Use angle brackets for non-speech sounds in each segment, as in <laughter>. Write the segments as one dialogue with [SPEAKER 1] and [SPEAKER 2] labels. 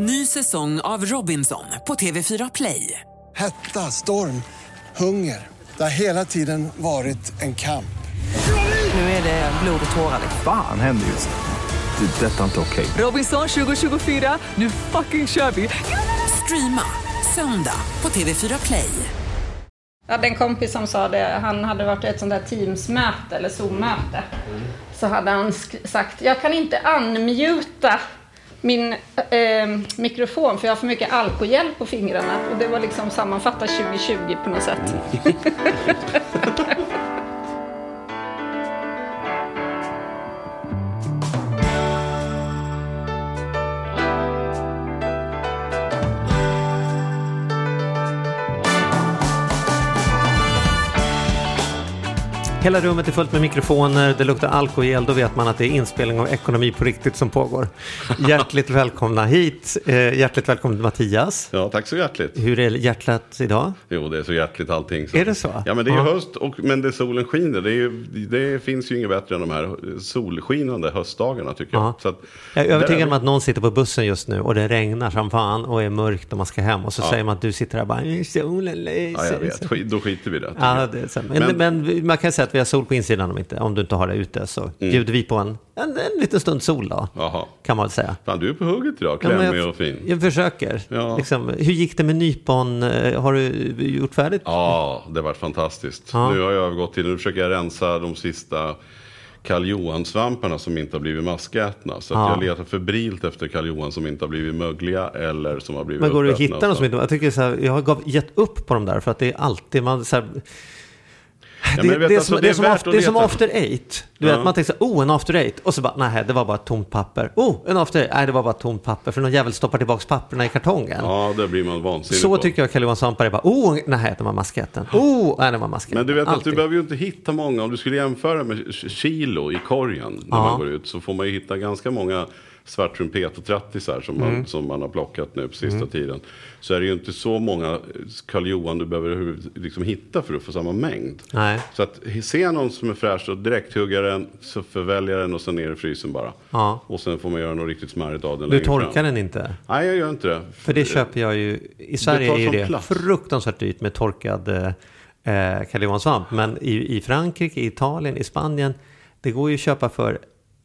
[SPEAKER 1] Ny säsong av Robinson på TV4 Play.
[SPEAKER 2] Hetta, storm, hunger. Det har hela tiden varit en kamp.
[SPEAKER 1] Nu är det blod och tårar.
[SPEAKER 3] Fan händer just nu. Det. är Detta är inte okej.
[SPEAKER 1] Robinson 2024, nu fucking kör vi! Streama söndag på TV4 Play.
[SPEAKER 4] Jag hade en kompis som sa det, han hade varit i ett sånt där Teams-möte eller Zoom-möte. Så hade han sagt, jag kan inte unmuta min eh, mikrofon för jag har för mycket alkogel på fingrarna. Och det var liksom sammanfattat 2020 på något sätt. <laughs> <laughs>
[SPEAKER 5] Hela rummet är fullt med mikrofoner, det luktar alkogel, då vet man att det är inspelning av ekonomi på riktigt som pågår. Hjärtligt välkomna hit, eh, hjärtligt välkommen Mattias.
[SPEAKER 6] Ja, tack så hjärtligt.
[SPEAKER 5] Hur är hjärtat idag?
[SPEAKER 6] Jo, det är så hjärtligt allting. Så.
[SPEAKER 5] Är det så?
[SPEAKER 6] Ja, men det är
[SPEAKER 5] Ja.
[SPEAKER 6] höst, och, men det solen skiner. Det, är ju, det finns ju inget bättre än de här solskinande höstdagarna tycker jag.
[SPEAKER 5] Ja.
[SPEAKER 6] Att,
[SPEAKER 5] Jag är övertygad om att någon sitter på bussen just nu och det regnar som fan och är mörkt och man ska hem och så säger man att du sitter där och bara "Mm, solen lyser.
[SPEAKER 6] Ja, jag vet. Då skiter vi i det.
[SPEAKER 5] Ja, det är så. Men, men, man kan säga att vi har sol på insidan om, inte, om du inte har det ute så
[SPEAKER 6] Mm.
[SPEAKER 5] bjuder vi på en, en, en liten stund sol då,
[SPEAKER 6] Jaha.
[SPEAKER 5] kan man väl säga.
[SPEAKER 6] Fan, du är på hugget idag.
[SPEAKER 5] Ja,
[SPEAKER 6] Klämmig
[SPEAKER 5] jag,
[SPEAKER 6] och fin.
[SPEAKER 5] Jag försöker.
[SPEAKER 6] Ja.
[SPEAKER 5] Liksom, hur gick det med nypon? Eh, Har du gjort färdigt?
[SPEAKER 6] Ja, det varit fantastiskt.
[SPEAKER 5] Ja.
[SPEAKER 6] Nu har jag övergått till, nu försöker jag rensa de sista Karl Johan-svamparna som inte har blivit maskätna. Så
[SPEAKER 5] Ja.
[SPEAKER 6] jag letar febrilt efter Karl Johan som inte har blivit mögliga eller som har blivit
[SPEAKER 5] Men går det att hitta någon som inte... Jag tycker så här, jag har gett upp på de där för att det är alltid man så här,
[SPEAKER 6] Ja,
[SPEAKER 5] det,
[SPEAKER 6] men vet
[SPEAKER 5] det, är
[SPEAKER 6] alltså,
[SPEAKER 5] som, det, är som after,
[SPEAKER 6] att
[SPEAKER 5] det är som
[SPEAKER 6] leta.
[SPEAKER 5] after eight. Du
[SPEAKER 6] Ja.
[SPEAKER 5] vet, man tänker så oh en after eight. Och så bara, nej det var bara tomt papper. Oh, en after eight. Nej, det var bara tomt papper. För någon jävel stoppar tillbaka papperna i kartongen.
[SPEAKER 6] Ja, det blir man vansinnig
[SPEAKER 5] så
[SPEAKER 6] på.
[SPEAKER 5] tycker jag Karl Johan Svampar är bara, oh, nej det var masketten. Oh, nej det var masketten.
[SPEAKER 6] Men du vet att
[SPEAKER 5] Alltid.
[SPEAKER 6] du behöver ju inte hitta många. Om du skulle jämföra med kilo i korgen när
[SPEAKER 5] Ja.
[SPEAKER 6] man går ut så får man ju hitta ganska många svart trumpet och trattisar som man,
[SPEAKER 5] Mm.
[SPEAKER 6] som man har plockat nu på sista tiden. Så är det ju inte så många Karl Johan du behöver liksom hitta för att få samma mängd.
[SPEAKER 5] Nej.
[SPEAKER 6] Så att se någon som är fräsch och direkt hugga den, så förvälja den och sen ner i frysen bara.
[SPEAKER 5] Ja.
[SPEAKER 6] Och sen får man göra något riktigt smarrigt av den
[SPEAKER 5] Du torkar
[SPEAKER 6] fram.
[SPEAKER 5] den inte?
[SPEAKER 6] Nej, jag gör inte det.
[SPEAKER 5] För det köper jag ju. I Sverige är ju det
[SPEAKER 6] plats.
[SPEAKER 5] fruktansvärt dyrt med torkad eh, Karl Johan svamp. Men i, i Frankrike, i Italien, i Spanien, det går ju att köpa för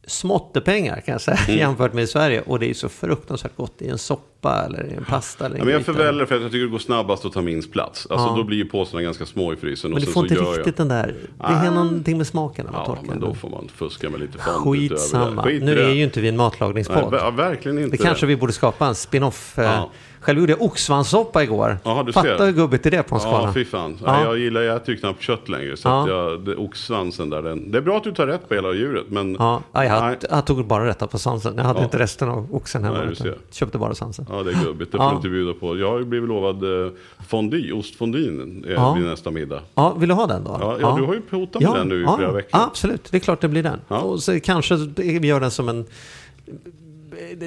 [SPEAKER 5] småttepengar kan jag säga
[SPEAKER 6] Mm.
[SPEAKER 5] jämfört med i Sverige. Och det är så fruktansvärt gott i en soppa eller i en pasta. Eller i
[SPEAKER 6] Ja,
[SPEAKER 5] en
[SPEAKER 6] men jag förväljer för att jag tycker det går snabbast att ta minst plats. Alltså
[SPEAKER 5] Ja.
[SPEAKER 6] då blir ju påsarna ganska små i frysen.
[SPEAKER 5] Men du får inte
[SPEAKER 6] gör jag-
[SPEAKER 5] riktigt den där, det är någonting med smaken när man
[SPEAKER 6] Ja,
[SPEAKER 5] torkar
[SPEAKER 6] men då får man fuska med lite fond
[SPEAKER 5] Skitsamma.
[SPEAKER 6] Skit
[SPEAKER 5] nu är ju inte vi en
[SPEAKER 6] Nej,
[SPEAKER 5] matlagningspodd.
[SPEAKER 6] ver- verkligen inte
[SPEAKER 5] Det kanske vi borde skapa en spin-off. eh,
[SPEAKER 6] Ja.
[SPEAKER 5] Själv gjorde jag oxsvanssoppa igår.
[SPEAKER 6] Ja, du
[SPEAKER 5] Fatta
[SPEAKER 6] ser.
[SPEAKER 5] hur gubbigt är det på en skala?
[SPEAKER 6] Ja, fy fan.
[SPEAKER 5] Ja.
[SPEAKER 6] Ja. Jag gillar, jag äter knappt kött längre. Så
[SPEAKER 5] Ja.
[SPEAKER 6] jag, det, oxsvansen där, den, det är bra att du tar rätt på hela djuret. Men
[SPEAKER 5] Ja, ja, jag,
[SPEAKER 6] nej,
[SPEAKER 5] jag tog bara rätta på svansen. Jag hade
[SPEAKER 6] Ja.
[SPEAKER 5] inte resten av oxen hemma.
[SPEAKER 6] Nej,
[SPEAKER 5] köpte bara svansen.
[SPEAKER 6] ja, det är gubbigt. Det får du inte bjuda på. Jag har ju blivit lovad eh, ostfondyn, eh,
[SPEAKER 5] Ja.
[SPEAKER 6] vid nästa middag.
[SPEAKER 5] Ja, vill du ha den då?
[SPEAKER 6] Ja, du har ju hotat med den nu i flera veckor.
[SPEAKER 5] Ja, absolut. Det är klart det blir den.
[SPEAKER 6] Ja.
[SPEAKER 5] Och så kanske vi gör den som en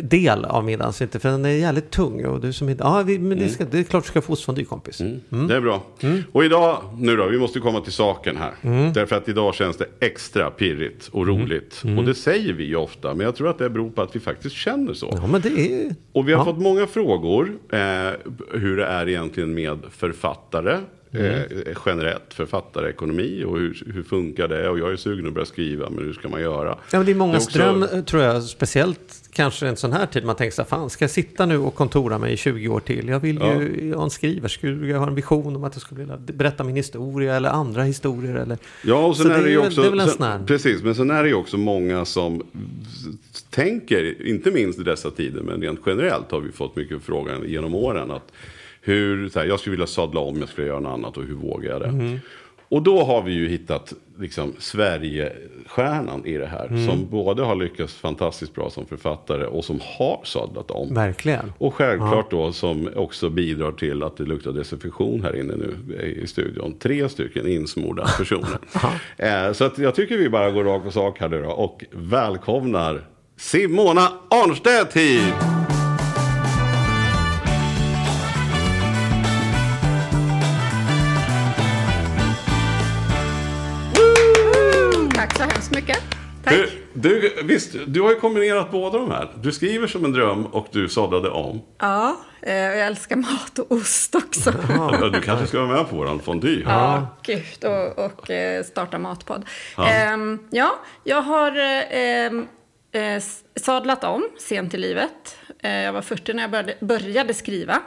[SPEAKER 5] del av middagen. Så inte, för den är jävligt tung. Och du som, ja, vi, men det, ska, det är klart du ska få ostfondue kompis.
[SPEAKER 6] Det är bra. Och idag, nu då, vi måste komma till saken här. Därför att idag känns det extra pirrigt och roligt. Och det säger vi ju ofta, men jag tror att det beror på att vi faktiskt känner så.
[SPEAKER 5] Ja, men det är...
[SPEAKER 6] Och vi har
[SPEAKER 5] Ja.
[SPEAKER 6] fått många frågor eh, hur det är egentligen med författare. Eh, generellt författarekonomi och hur, hur funkar det? Och jag är sugen att börja skriva, men hur ska man göra?
[SPEAKER 5] Ja, det är många
[SPEAKER 6] Det är också-
[SPEAKER 5] dröm, eh, tror jag, speciellt kanske en sån här tid. Man tänker så här, fan, ska jag sitta nu och kontora mig i 20 år till? Jag vill ju ha en skrivarska, jag har en vision om att jag skulle vilja berätta min historia eller andra historier. Eller...
[SPEAKER 6] Ja, och sen
[SPEAKER 5] Så
[SPEAKER 6] är
[SPEAKER 5] det
[SPEAKER 6] ju också...
[SPEAKER 5] det är väl en
[SPEAKER 6] sen,
[SPEAKER 5] sån här-
[SPEAKER 6] Precis, men sen är det ju också många som tänker, inte minst i dessa tider, men rent generellt har vi fått mycket frågan genom åren. att hur, så här, Jag skulle vilja sadla om, jag skulle göra något annat och hur vågar jag det?
[SPEAKER 5] Mm.
[SPEAKER 6] Och då har vi ju hittat liksom, Sverigestjärnan i det här.
[SPEAKER 5] Mm.
[SPEAKER 6] Som både har lyckats fantastiskt bra som författare och som har sadlat om.
[SPEAKER 5] Verkligen.
[SPEAKER 6] Och självklart då som också bidrar till att det luktar desinfektion här inne nu i studion. Tre stycken insmorda <laughs> personer. eh, så att jag tycker vi bara går rakt på sak här nu då och välkomnar Simona Arnstedt hit!
[SPEAKER 4] Tack.
[SPEAKER 6] Du, Du, visst, du har ju kombinerat båda de här. Du skriver som en dröm och du sadlade om.
[SPEAKER 4] Ja, eh, och jag älskar mat och ost också.
[SPEAKER 6] Ja, Du kanske ska vara med på våran fondue.
[SPEAKER 4] Ja, gud. Och, och eh, starta matpodd. Ja. ja, jag har eh, ehm, eh, sadlat om sent i livet. Jag var 40 när jag började, började skriva.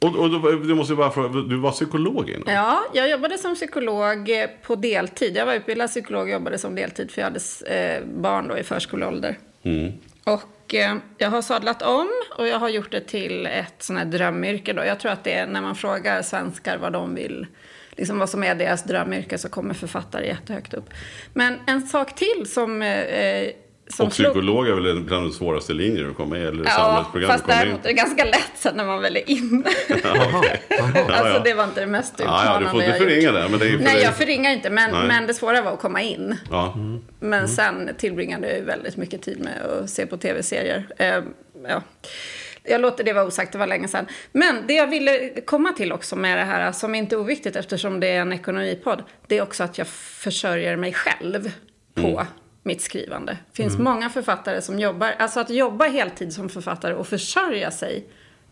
[SPEAKER 6] Och, och du, du måste bara fråga, du var psykolog innan?
[SPEAKER 4] Ja, jag jobbade som psykolog på deltid. Jag var utbildad psykolog och jobbade som deltid för jag hade eh, barn då i förskoleålder.
[SPEAKER 6] Mm.
[SPEAKER 4] Och eh, jag har sadlat om och jag har gjort det till ett sånt här drömyrke då. Jag tror att det är när man frågar svenskar vad de vill, liksom vad som är deras drömyrke så kommer författare jättehögt upp. Men en sak till som eh,
[SPEAKER 6] och psykolog är väl bland de svåraste linjerna att komma in eller
[SPEAKER 4] ja,
[SPEAKER 6] samhällsprogram
[SPEAKER 4] fast däremot är det ganska lätt sen när man väl är inne. <laughs> alltså det var inte det mest utmanande
[SPEAKER 6] ja, ja, du får inte förringa det. Men det är för
[SPEAKER 4] Nej,
[SPEAKER 6] dig.
[SPEAKER 4] jag förringar inte. Men, men det svåra var att komma in.
[SPEAKER 6] Ja.
[SPEAKER 4] Mm. Men sen tillbringade jag väldigt mycket tid med att se på tv-serier. Eh, ja. Jag låter det vara osagt, det var länge sedan. Men det jag ville komma till också med det här, som inte är oviktigt eftersom det är en ekonomipodd, det är också att jag försörjer mig själv på mm mitt skrivande. Det finns mm. många författare som jobbar, alltså att jobba heltid som författare och försörja sig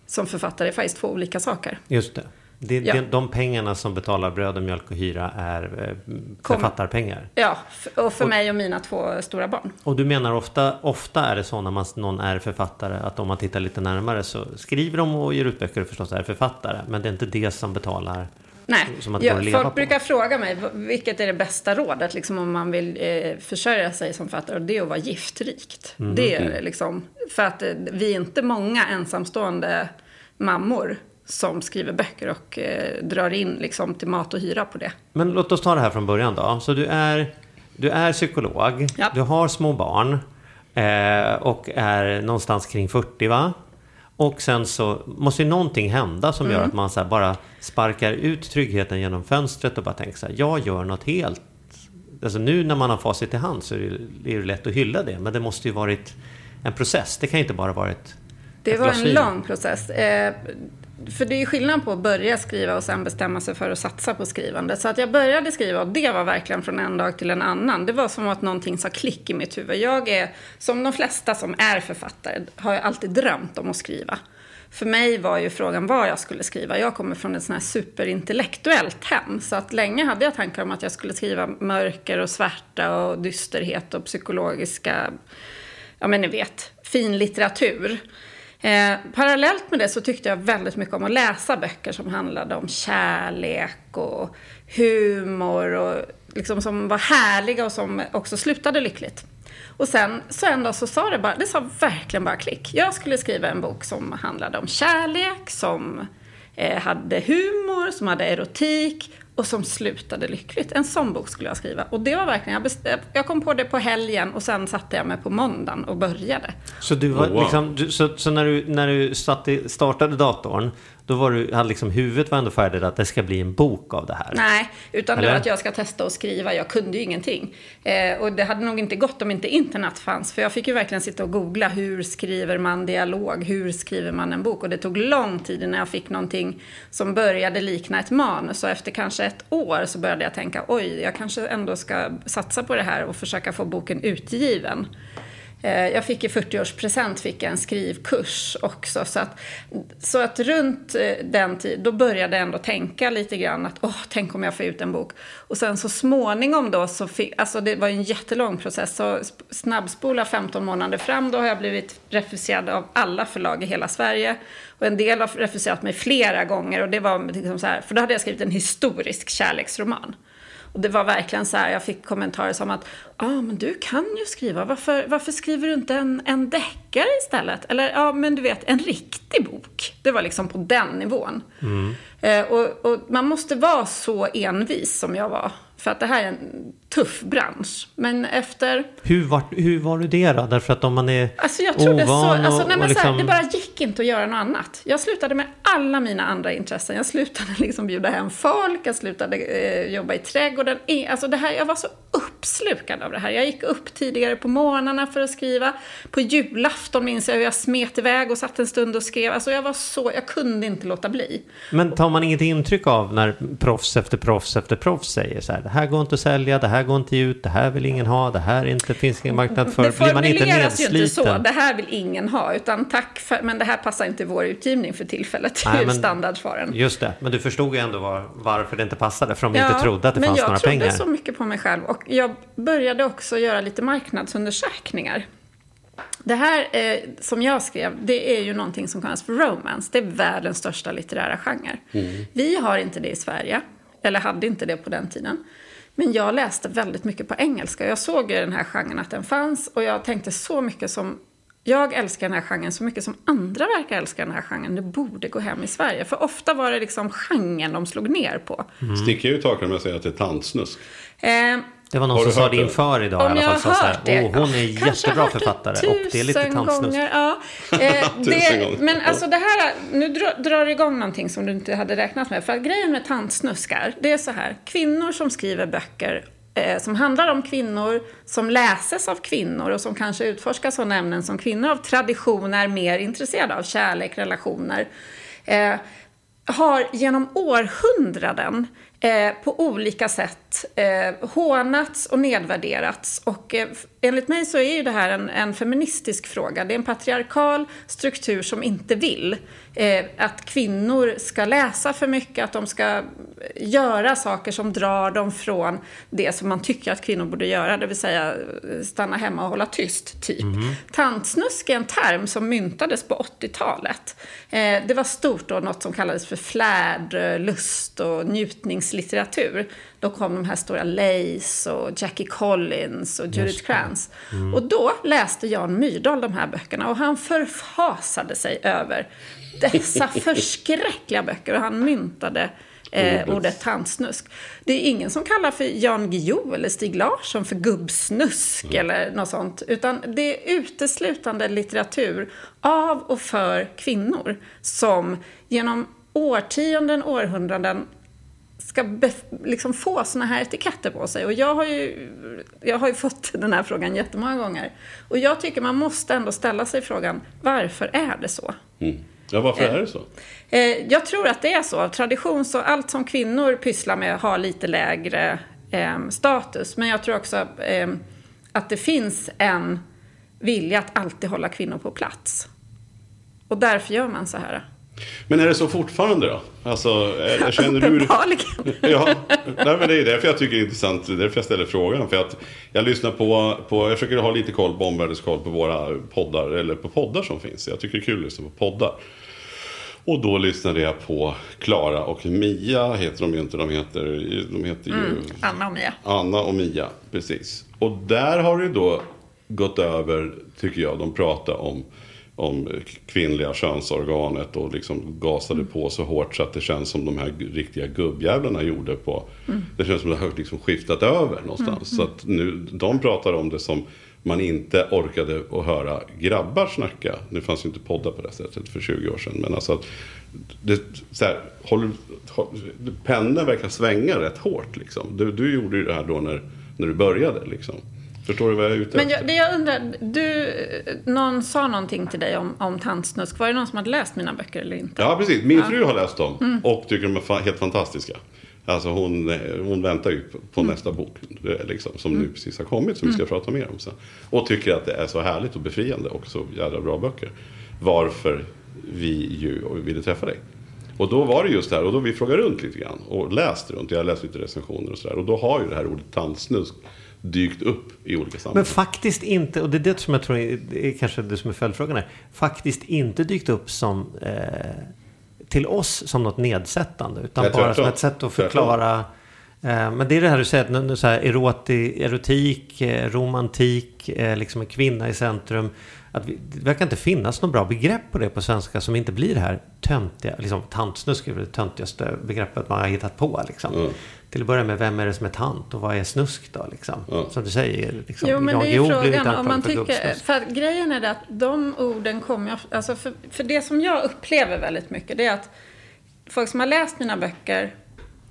[SPEAKER 4] som författare är faktiskt två olika saker.
[SPEAKER 5] Just det. det, ja. de pengarna som betalar bröd och mjölk och hyra är eh, författarpengar.
[SPEAKER 4] Ja, och för och, mig och mina två stora barn.
[SPEAKER 5] Och du menar ofta, ofta är det så när man, någon är författare att om man tittar lite närmare så skriver de och ger ut böcker och förstås är författare. Men det är inte det som betalar
[SPEAKER 4] Nej, som att ja, folk på. brukar fråga mig vilket är det bästa rådet liksom, om man vill eh, försörja sig som författare. Och det är att vara giftrikt. Mm. Det är liksom, för att eh, vi är inte många ensamstående mammor som skriver böcker och eh, drar in liksom, till mat och hyra på det.
[SPEAKER 5] Men låt oss ta det här från början då. Så du är, du är psykolog, ja. du har små barn eh, och är någonstans kring 40 va? Och sen så måste ju någonting hända som mm. gör att man så bara sparkar ut tryggheten genom fönstret och bara tänker så här, jag gör något helt... Alltså nu när man har facit i hand så är det, är det lätt att hylla det, men det måste ju varit en process. Det kan ju inte bara varit
[SPEAKER 4] Det var en lång process. För det är ju skillnad på att börja skriva och sen bestämma sig för att satsa på skrivande. Så att jag började skriva och det var verkligen från en dag till en annan. Det var som att någonting sa klick i mitt huvud. Jag är, som de flesta som är författare, har jag alltid drömt om att skriva. För mig var ju frågan vad jag skulle skriva. Jag kommer från ett sånt här superintellektuellt hem. Så att länge hade jag tankar om att jag skulle skriva mörker och svärta och dysterhet och psykologiska, ja men ni vet, fin litteratur. Eh, parallellt med det så tyckte jag väldigt mycket om att läsa böcker som handlade om kärlek och humor och liksom som var härliga och som också slutade lyckligt. Och sen så en dag så sa det bara, det sa verkligen bara klick. Jag skulle skriva en bok som handlade om kärlek, som eh, hade humor, som hade erotik och som slutade lyckligt. En sån bok skulle jag skriva. Och det var verkligen, jag, jag kom på det på helgen och sen satte jag mig på måndagen och började.
[SPEAKER 5] Så, du var, oh, wow. liksom, du, så, så, när du, när du startade datorn, då var du, hade liksom huvudet var ändå färdigt att det ska bli en bok av det här?
[SPEAKER 4] Nej, utan Eller? det var att jag ska testa att skriva. Jag kunde ju ingenting. Eh, och det hade nog inte gått om inte internet fanns. För jag fick ju verkligen sitta och googla. Hur skriver man dialog? Hur skriver man en bok? Och det tog lång tid innan jag fick någonting som började likna ett manus. Och efter kanske ett år så började jag tänka, oj, jag kanske ändå ska satsa på det här och försöka få boken utgiven. Eh, jag fick i 40-årspresent fick jag en skrivkurs också. Så att, så att runt eh, den tiden, då började jag ändå tänka lite grann att åh, tänk om jag får ut en bok. Och sen så småningom då så fick, alltså det var ju en jättelång process. Så snabbspola 15 månader fram, då har jag blivit refuserad av alla förlag i hela Sverige. Och en del har refuserat mig flera gånger och det var liksom så här, för då hade jag skrivit en historisk kärleksroman. Och det var verkligen så här, jag fick kommentarer som att ja, ah, men du kan ju skriva, varför, varför skriver du inte en, en deckare istället? Eller ja, ah, men du vet, en riktig bok. Det var liksom på den nivån. Mm. Eh, och, och man måste vara så envis som jag var. För att det här är en tuff bransch. Men efter...
[SPEAKER 5] Hur var, hur var du det då? Därför att om man är
[SPEAKER 4] alltså jag ovan så, alltså, nej, men liksom... så här, liksom- Det bara gick inte att göra något annat. Jag slutade med alla mina andra intressen. Jag slutade <laughs> liksom bjuda hem folk. Jag slutade eh, jobba i trädgården. Alltså det här, jag var så uppslukad av det här. Jag gick upp tidigare på morgnarna för att skriva. På julafton minns jag hur jag smet iväg och satt en stund och skrev. Alltså jag var så, jag kunde inte låta bli.
[SPEAKER 5] Men tar man inget intryck av när proffs efter proffs efter proffs säger så här, det här går inte att sälja, det här går inte ut, det här vill ingen ha, det här inte, finns ingen marknad för.
[SPEAKER 4] Det
[SPEAKER 5] Blir man inte
[SPEAKER 4] formuleras ju inte så,
[SPEAKER 5] nedsliten?
[SPEAKER 4] det här vill ingen ha, utan tack för, men det här passar inte vår utgivning för tillfället.
[SPEAKER 5] Nej, <laughs> men-
[SPEAKER 4] standardsvaren.
[SPEAKER 5] Just det, men du förstod ju ändå var, varför det inte passade, för de inte trodde att det
[SPEAKER 4] men
[SPEAKER 5] fanns några
[SPEAKER 4] jag trodde
[SPEAKER 5] pengar.
[SPEAKER 4] så mycket på mig själv och jag började också göra lite marknadsundersökningar. Det här eh, som jag skrev, det är ju någonting som kallas för romance. Det är världens största litterära genre. Vi har inte det i Sverige, eller hade inte det på den tiden. Men jag läste väldigt mycket på engelska. Jag såg ju den här genren att den fanns och jag tänkte så mycket som jag älskar den här genren så mycket som andra verkar älska den här genren. Det borde gå hem i Sverige. För ofta var det liksom genren de slog ner på.
[SPEAKER 6] Sticker ut hakan med att säga att det är tantsnusk.
[SPEAKER 4] Eh,
[SPEAKER 5] Det var någon
[SPEAKER 6] Har
[SPEAKER 5] som sa det
[SPEAKER 6] det?
[SPEAKER 5] inför idag i
[SPEAKER 4] Om
[SPEAKER 5] alla
[SPEAKER 4] jag
[SPEAKER 5] fall.
[SPEAKER 4] har
[SPEAKER 5] Sa så
[SPEAKER 4] hört det.
[SPEAKER 5] här, oh, hon är
[SPEAKER 4] Kanske
[SPEAKER 5] jättebra
[SPEAKER 4] hört det
[SPEAKER 5] författare och det är lite tantsnusk.
[SPEAKER 4] gånger, Ja. Eh, <laughs> det, men alltså det här, nu drar, drar det igång någonting som du inte hade räknat med. För att grejen med tantsnuskar, det är så här. Kvinnor som skriver böcker eh, som handlar om kvinnor, som läses av kvinnor och som kanske utforskar sådana ämnen som kvinnor av tradition är mer intresserade av. Kärlek, relationer. Eh, har genom århundraden eh, på olika sätt eh, hånats och nedvärderats. Och eh, enligt mig så är ju det här en, en feministisk fråga. Det är en patriarkal struktur som inte vill eh, att kvinnor ska läsa för mycket, att de ska göra saker som drar dem från det som man tycker att kvinnor borde göra, det vill säga eh, stanna hemma och hålla tyst, typ. Tantsnusk är en term som myntades på 80-talet. Eh, det var stort då, något som kallades för flärd, eh, lust och njutningslitteratur. Då kom de här stora Lace och Jackie Collins och Judith Krantz. Och då läste Jan Myrdal de här böckerna och han förfasade sig över dessa förskräckliga böcker och han myntade eh,
[SPEAKER 6] Ordet.
[SPEAKER 4] tantsnusk. Det är ingen som kallar för Jan Guillou eller Stig Larsson för gubbsnusk eller något sånt. Utan det är uteslutande litteratur av och för kvinnor som genom årtionden, århundraden ska liksom få såna här etiketter på sig. Och jag har, ju, jag har ju fått den här frågan jättemånga gånger. Och jag tycker man måste ändå ställa sig frågan, varför är det så?
[SPEAKER 6] Mm. Ja, varför är det så?
[SPEAKER 4] Eh, jag tror att det är så. Av tradition så allt som kvinnor pysslar med har lite lägre eh, status. Men jag tror också eh, att det finns en vilja att alltid hålla kvinnor på plats. Och därför gör man så här.
[SPEAKER 6] Men är det så fortfarande då? Alltså, är, känner du... <laughs> Ja, nej, men det är därför jag tycker det är intressant. Det är därför jag ställer frågan. För att jag lyssnar på, på jag försöker ha lite koll på omvärldskoll på våra poddar. Eller på poddar som finns. Jag tycker det är kul att lyssna på poddar. Och då lyssnade jag på Klara och Mia. Heter de ju inte. De heter, de heter ju
[SPEAKER 4] Anna och Mia.
[SPEAKER 6] Anna och Mia. Precis. Och där har det då gått över, tycker jag. De pratar om om kvinnliga könsorganet och liksom gasade på så hårt så att det känns som de här riktiga gubbjävlarna gjorde på... Det känns som det har liksom skiftat över någonstans. Så att nu, de pratar om det som man inte orkade att höra grabbar snacka. Nu fanns ju inte poddar på det sättet för 20 år sedan. Men alltså att det, så här, håller, pendeln verkar svänga rätt hårt liksom. Du, du gjorde ju det här då när, när du började liksom. Förstår du vad jag är ute
[SPEAKER 4] Men jag, det jag undrar, du, någon sa någonting till dig om, om tantsnusk. Var det någon som hade läst mina böcker eller inte?
[SPEAKER 6] Ja, precis. Min fru har läst dem och tycker de är fa- helt fantastiska. Alltså hon, eh, hon väntar ju på, på nästa bok eh, liksom, som nu precis har kommit som vi ska prata mer om sen. Och tycker att det är så härligt och befriande och så jävla bra böcker. Varför vi ju ville träffa dig. Och då var det just det här, och då vi frågade runt lite grann och läst runt. Jag har läst lite recensioner och sådär. Och då har ju det här ordet tandsnusk dykt upp i olika sammanhang.
[SPEAKER 5] Men faktiskt inte, och det är det som jag tror är, är kanske det som är följdfrågan här. Faktiskt inte dykt upp som eh, till oss som något nedsättande. Utan
[SPEAKER 6] Nej,
[SPEAKER 5] bara som ett sätt att förklara. Eh, men det är det här du säger, så här, eroti, erotik, eh, romantik, eh, liksom en kvinna i centrum. Att vi, det verkar inte finnas något bra begrepp på det på svenska som inte blir det här töntiga, liksom tantsnusk är det töntigaste begreppet man har hittat på. Liksom.
[SPEAKER 6] Mm.
[SPEAKER 5] Till att börja med, vem är det som är tant och vad är snusk då? Liksom?
[SPEAKER 6] Ja.
[SPEAKER 5] Som du säger, liksom,
[SPEAKER 4] Jo, men det är ju frågan om man tycker... För att grejen är det att de orden kommer Alltså för, för det som jag upplever väldigt mycket det är att folk som har läst mina böcker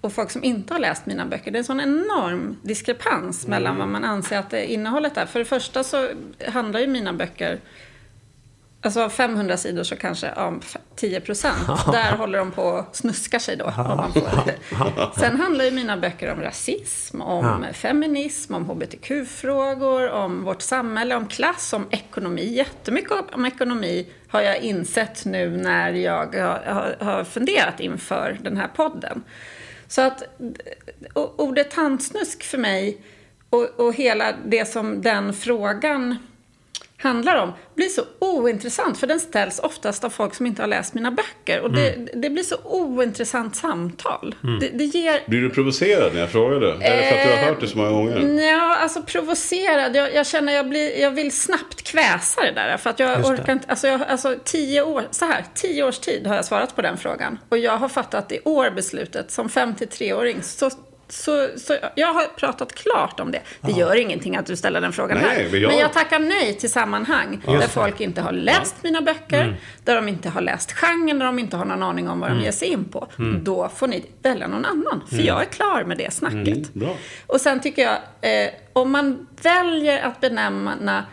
[SPEAKER 4] och folk som inte har läst mina böcker. Det är en sån enorm diskrepans mellan vad man anser att det innehållet är. För det första så handlar ju mina böcker Alltså av 500 sidor så kanske ja, 10 procent. <laughs> Där håller de på och snuskar sig då. Om man får. <laughs> Sen handlar ju mina böcker om rasism, om feminism, om hbtq-frågor, om vårt samhälle, om klass, om ekonomi. Jättemycket om ekonomi har jag insett nu när jag har funderat inför den här podden. Så att ordet tantsnusk för mig och, och hela det som den frågan handlar om blir så ointressant för den ställs oftast av folk som inte har läst mina böcker. Och det, det blir så ointressant samtal. Det, det ger...
[SPEAKER 6] Blir du provocerad när jag frågade? Är det för att du har hört det så många gånger?
[SPEAKER 4] Ja, alltså provocerad. Jag, jag känner jag, blir, jag vill snabbt kväsa det där. För att jag orkar inte, alltså, jag, alltså tio år, så här, tio års tid har jag svarat på den frågan. Och jag har fattat i år beslutet som 53-åring. Så, så, så jag har pratat klart om det. Det gör ingenting att du ställer den frågan
[SPEAKER 6] Nej,
[SPEAKER 4] här.
[SPEAKER 6] men jag-
[SPEAKER 4] Men jag tackar nej till sammanhang där folk inte har läst mina böcker,
[SPEAKER 6] Mm.
[SPEAKER 4] där de inte har läst genren, där de inte har någon aning om vad
[SPEAKER 6] Mm.
[SPEAKER 4] de ger sig in på. Då får ni välja någon annan, för jag är klar med det snacket.
[SPEAKER 6] Mm.
[SPEAKER 4] Och sen tycker jag, eh, om man väljer att benämna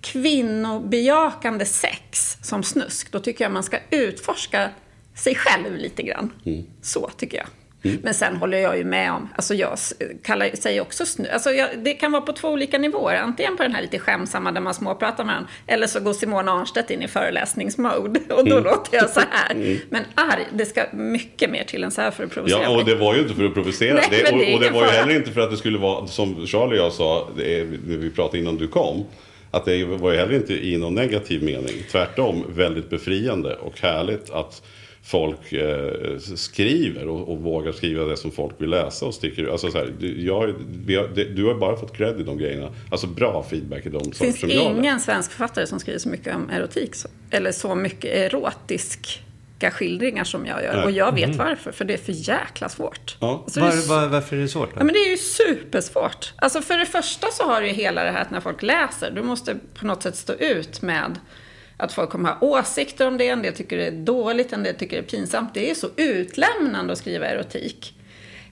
[SPEAKER 4] kvinnobejakande sex som snusk, då tycker jag man ska utforska sig själv lite grann.
[SPEAKER 6] Mm.
[SPEAKER 4] Så tycker jag. Men sen håller jag ju med om, alltså jag kallar, säger också snu, alltså jag, det kan vara på två olika nivåer. Antingen på den här lite skämsamma där man småpratar med varandra, eller så går Simone Arnstedt in i föreläsningsmode <laughs> och då låter jag så här. Men arg, det ska mycket mer till än så här för att provocera
[SPEAKER 6] Ja, och det var ju inte för att provocera.
[SPEAKER 4] Nej,
[SPEAKER 6] det,
[SPEAKER 4] men det
[SPEAKER 6] och, och det var ju heller inte för att det skulle vara, som Charlie och jag sa, är, vi pratade innan du kom, att det var ju heller inte i någon negativ mening. Tvärtom väldigt befriande och härligt att folk eh, skriver och, och vågar skriva det som folk vill läsa och sticker Alltså så här, du, jag, har, det, du har bara fått cred i de grejerna. Alltså bra feedback i de
[SPEAKER 4] Det
[SPEAKER 6] saker
[SPEAKER 4] finns
[SPEAKER 6] som jag läser.
[SPEAKER 4] ingen svensk författare som skriver så mycket om erotik. Så, eller så mycket erotiska skildringar som jag gör.
[SPEAKER 6] Nej.
[SPEAKER 4] Och jag vet varför, för det är för jäkla svårt.
[SPEAKER 6] Ja.
[SPEAKER 4] Alltså, det är
[SPEAKER 5] Var, var, varför är det svårt? Då?
[SPEAKER 4] Ja, men det är ju supersvårt. Alltså för det första så har du ju hela det här att när folk läser, du måste på något sätt stå ut med att folk kommer ha åsikter om det, en del tycker det är dåligt, en del tycker det är pinsamt. Det är så utlämnande att skriva erotik.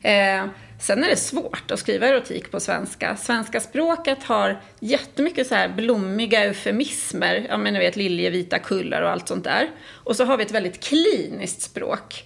[SPEAKER 4] Eh, sen är det svårt att skriva erotik på svenska. Svenska språket har jättemycket så här blommiga eufemismer, ja men ni vet liljevita kullar och allt sånt där. Och så har vi ett väldigt kliniskt språk.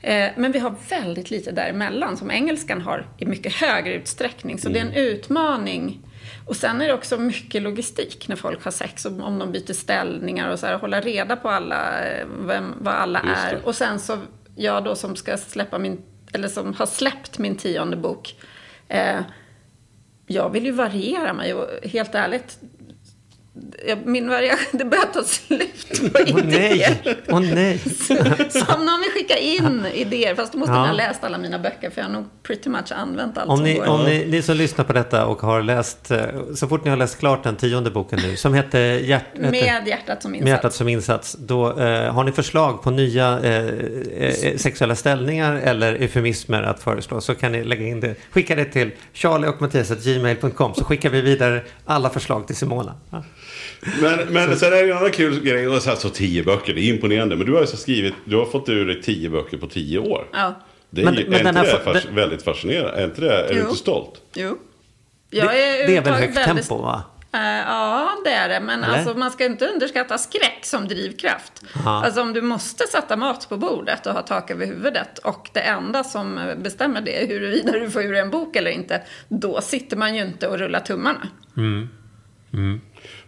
[SPEAKER 4] Eh, Men vi har väldigt lite däremellan som engelskan har i mycket högre utsträckning. Så det är en utmaning. Och sen är det också mycket logistik när folk har sex. Om om de byter ställningar och så här. Hålla reda på alla, eh, vem, vad alla är. Och sen så, jag då som ska släppa min, eller som har släppt min tionde bok. Eh, jag vill ju variera mig och helt ärligt. Min variation, <laughs> det börjar ta slut på
[SPEAKER 5] Åh nej! <laughs>
[SPEAKER 4] idéer.
[SPEAKER 5] Åh nej! <laughs>
[SPEAKER 4] Så om någon vill skicka in idéer, fast då måste
[SPEAKER 5] Ja.
[SPEAKER 4] ni ha läst alla mina böcker, för jag har nog pretty much använt allt
[SPEAKER 5] Om
[SPEAKER 4] som
[SPEAKER 5] ni,
[SPEAKER 4] går.
[SPEAKER 5] om ni, ni som lyssnar på detta och har läst, eh, så fort ni har läst klart den tionde boken nu, som heter Hjärt,
[SPEAKER 4] Med hjärtat som
[SPEAKER 5] med
[SPEAKER 4] insats.
[SPEAKER 5] hjärtat som insats, då eh, har ni förslag på nya eh, eh, sexuella ställningar eller eufemismer att föreslå så kan ni lägga in det. Skicka det till charlie och gmail.com så skickar vi vidare alla förslag till Simona. Ja.
[SPEAKER 6] Men, men sen är det ju en annan kul grej. Och så, här, så tio böcker, det är imponerande. Men du har ju så skrivit, du har fått ur dig tio böcker på tio år.
[SPEAKER 4] Ja.
[SPEAKER 6] Det är,
[SPEAKER 5] Men-
[SPEAKER 6] ju-
[SPEAKER 5] men
[SPEAKER 6] är
[SPEAKER 5] den
[SPEAKER 6] inte
[SPEAKER 5] här
[SPEAKER 6] det
[SPEAKER 5] fa-
[SPEAKER 6] fas-
[SPEAKER 5] den-
[SPEAKER 6] väldigt fascinerande? Är, inte det, är du inte stolt?
[SPEAKER 4] Jo.
[SPEAKER 5] Det,
[SPEAKER 4] Jag är,
[SPEAKER 5] det är väl högt
[SPEAKER 4] väldigt-
[SPEAKER 5] tempo va?
[SPEAKER 4] Eh, ja, det är det. Men
[SPEAKER 5] Eller?
[SPEAKER 4] alltså, man ska inte underskatta skräck som drivkraft.
[SPEAKER 5] Aha.
[SPEAKER 4] Alltså om du måste sätta mat på bordet och ha tak över huvudet och det enda som bestämmer det är huruvida du får ur en bok eller inte, då sitter man ju inte och rullar tummarna.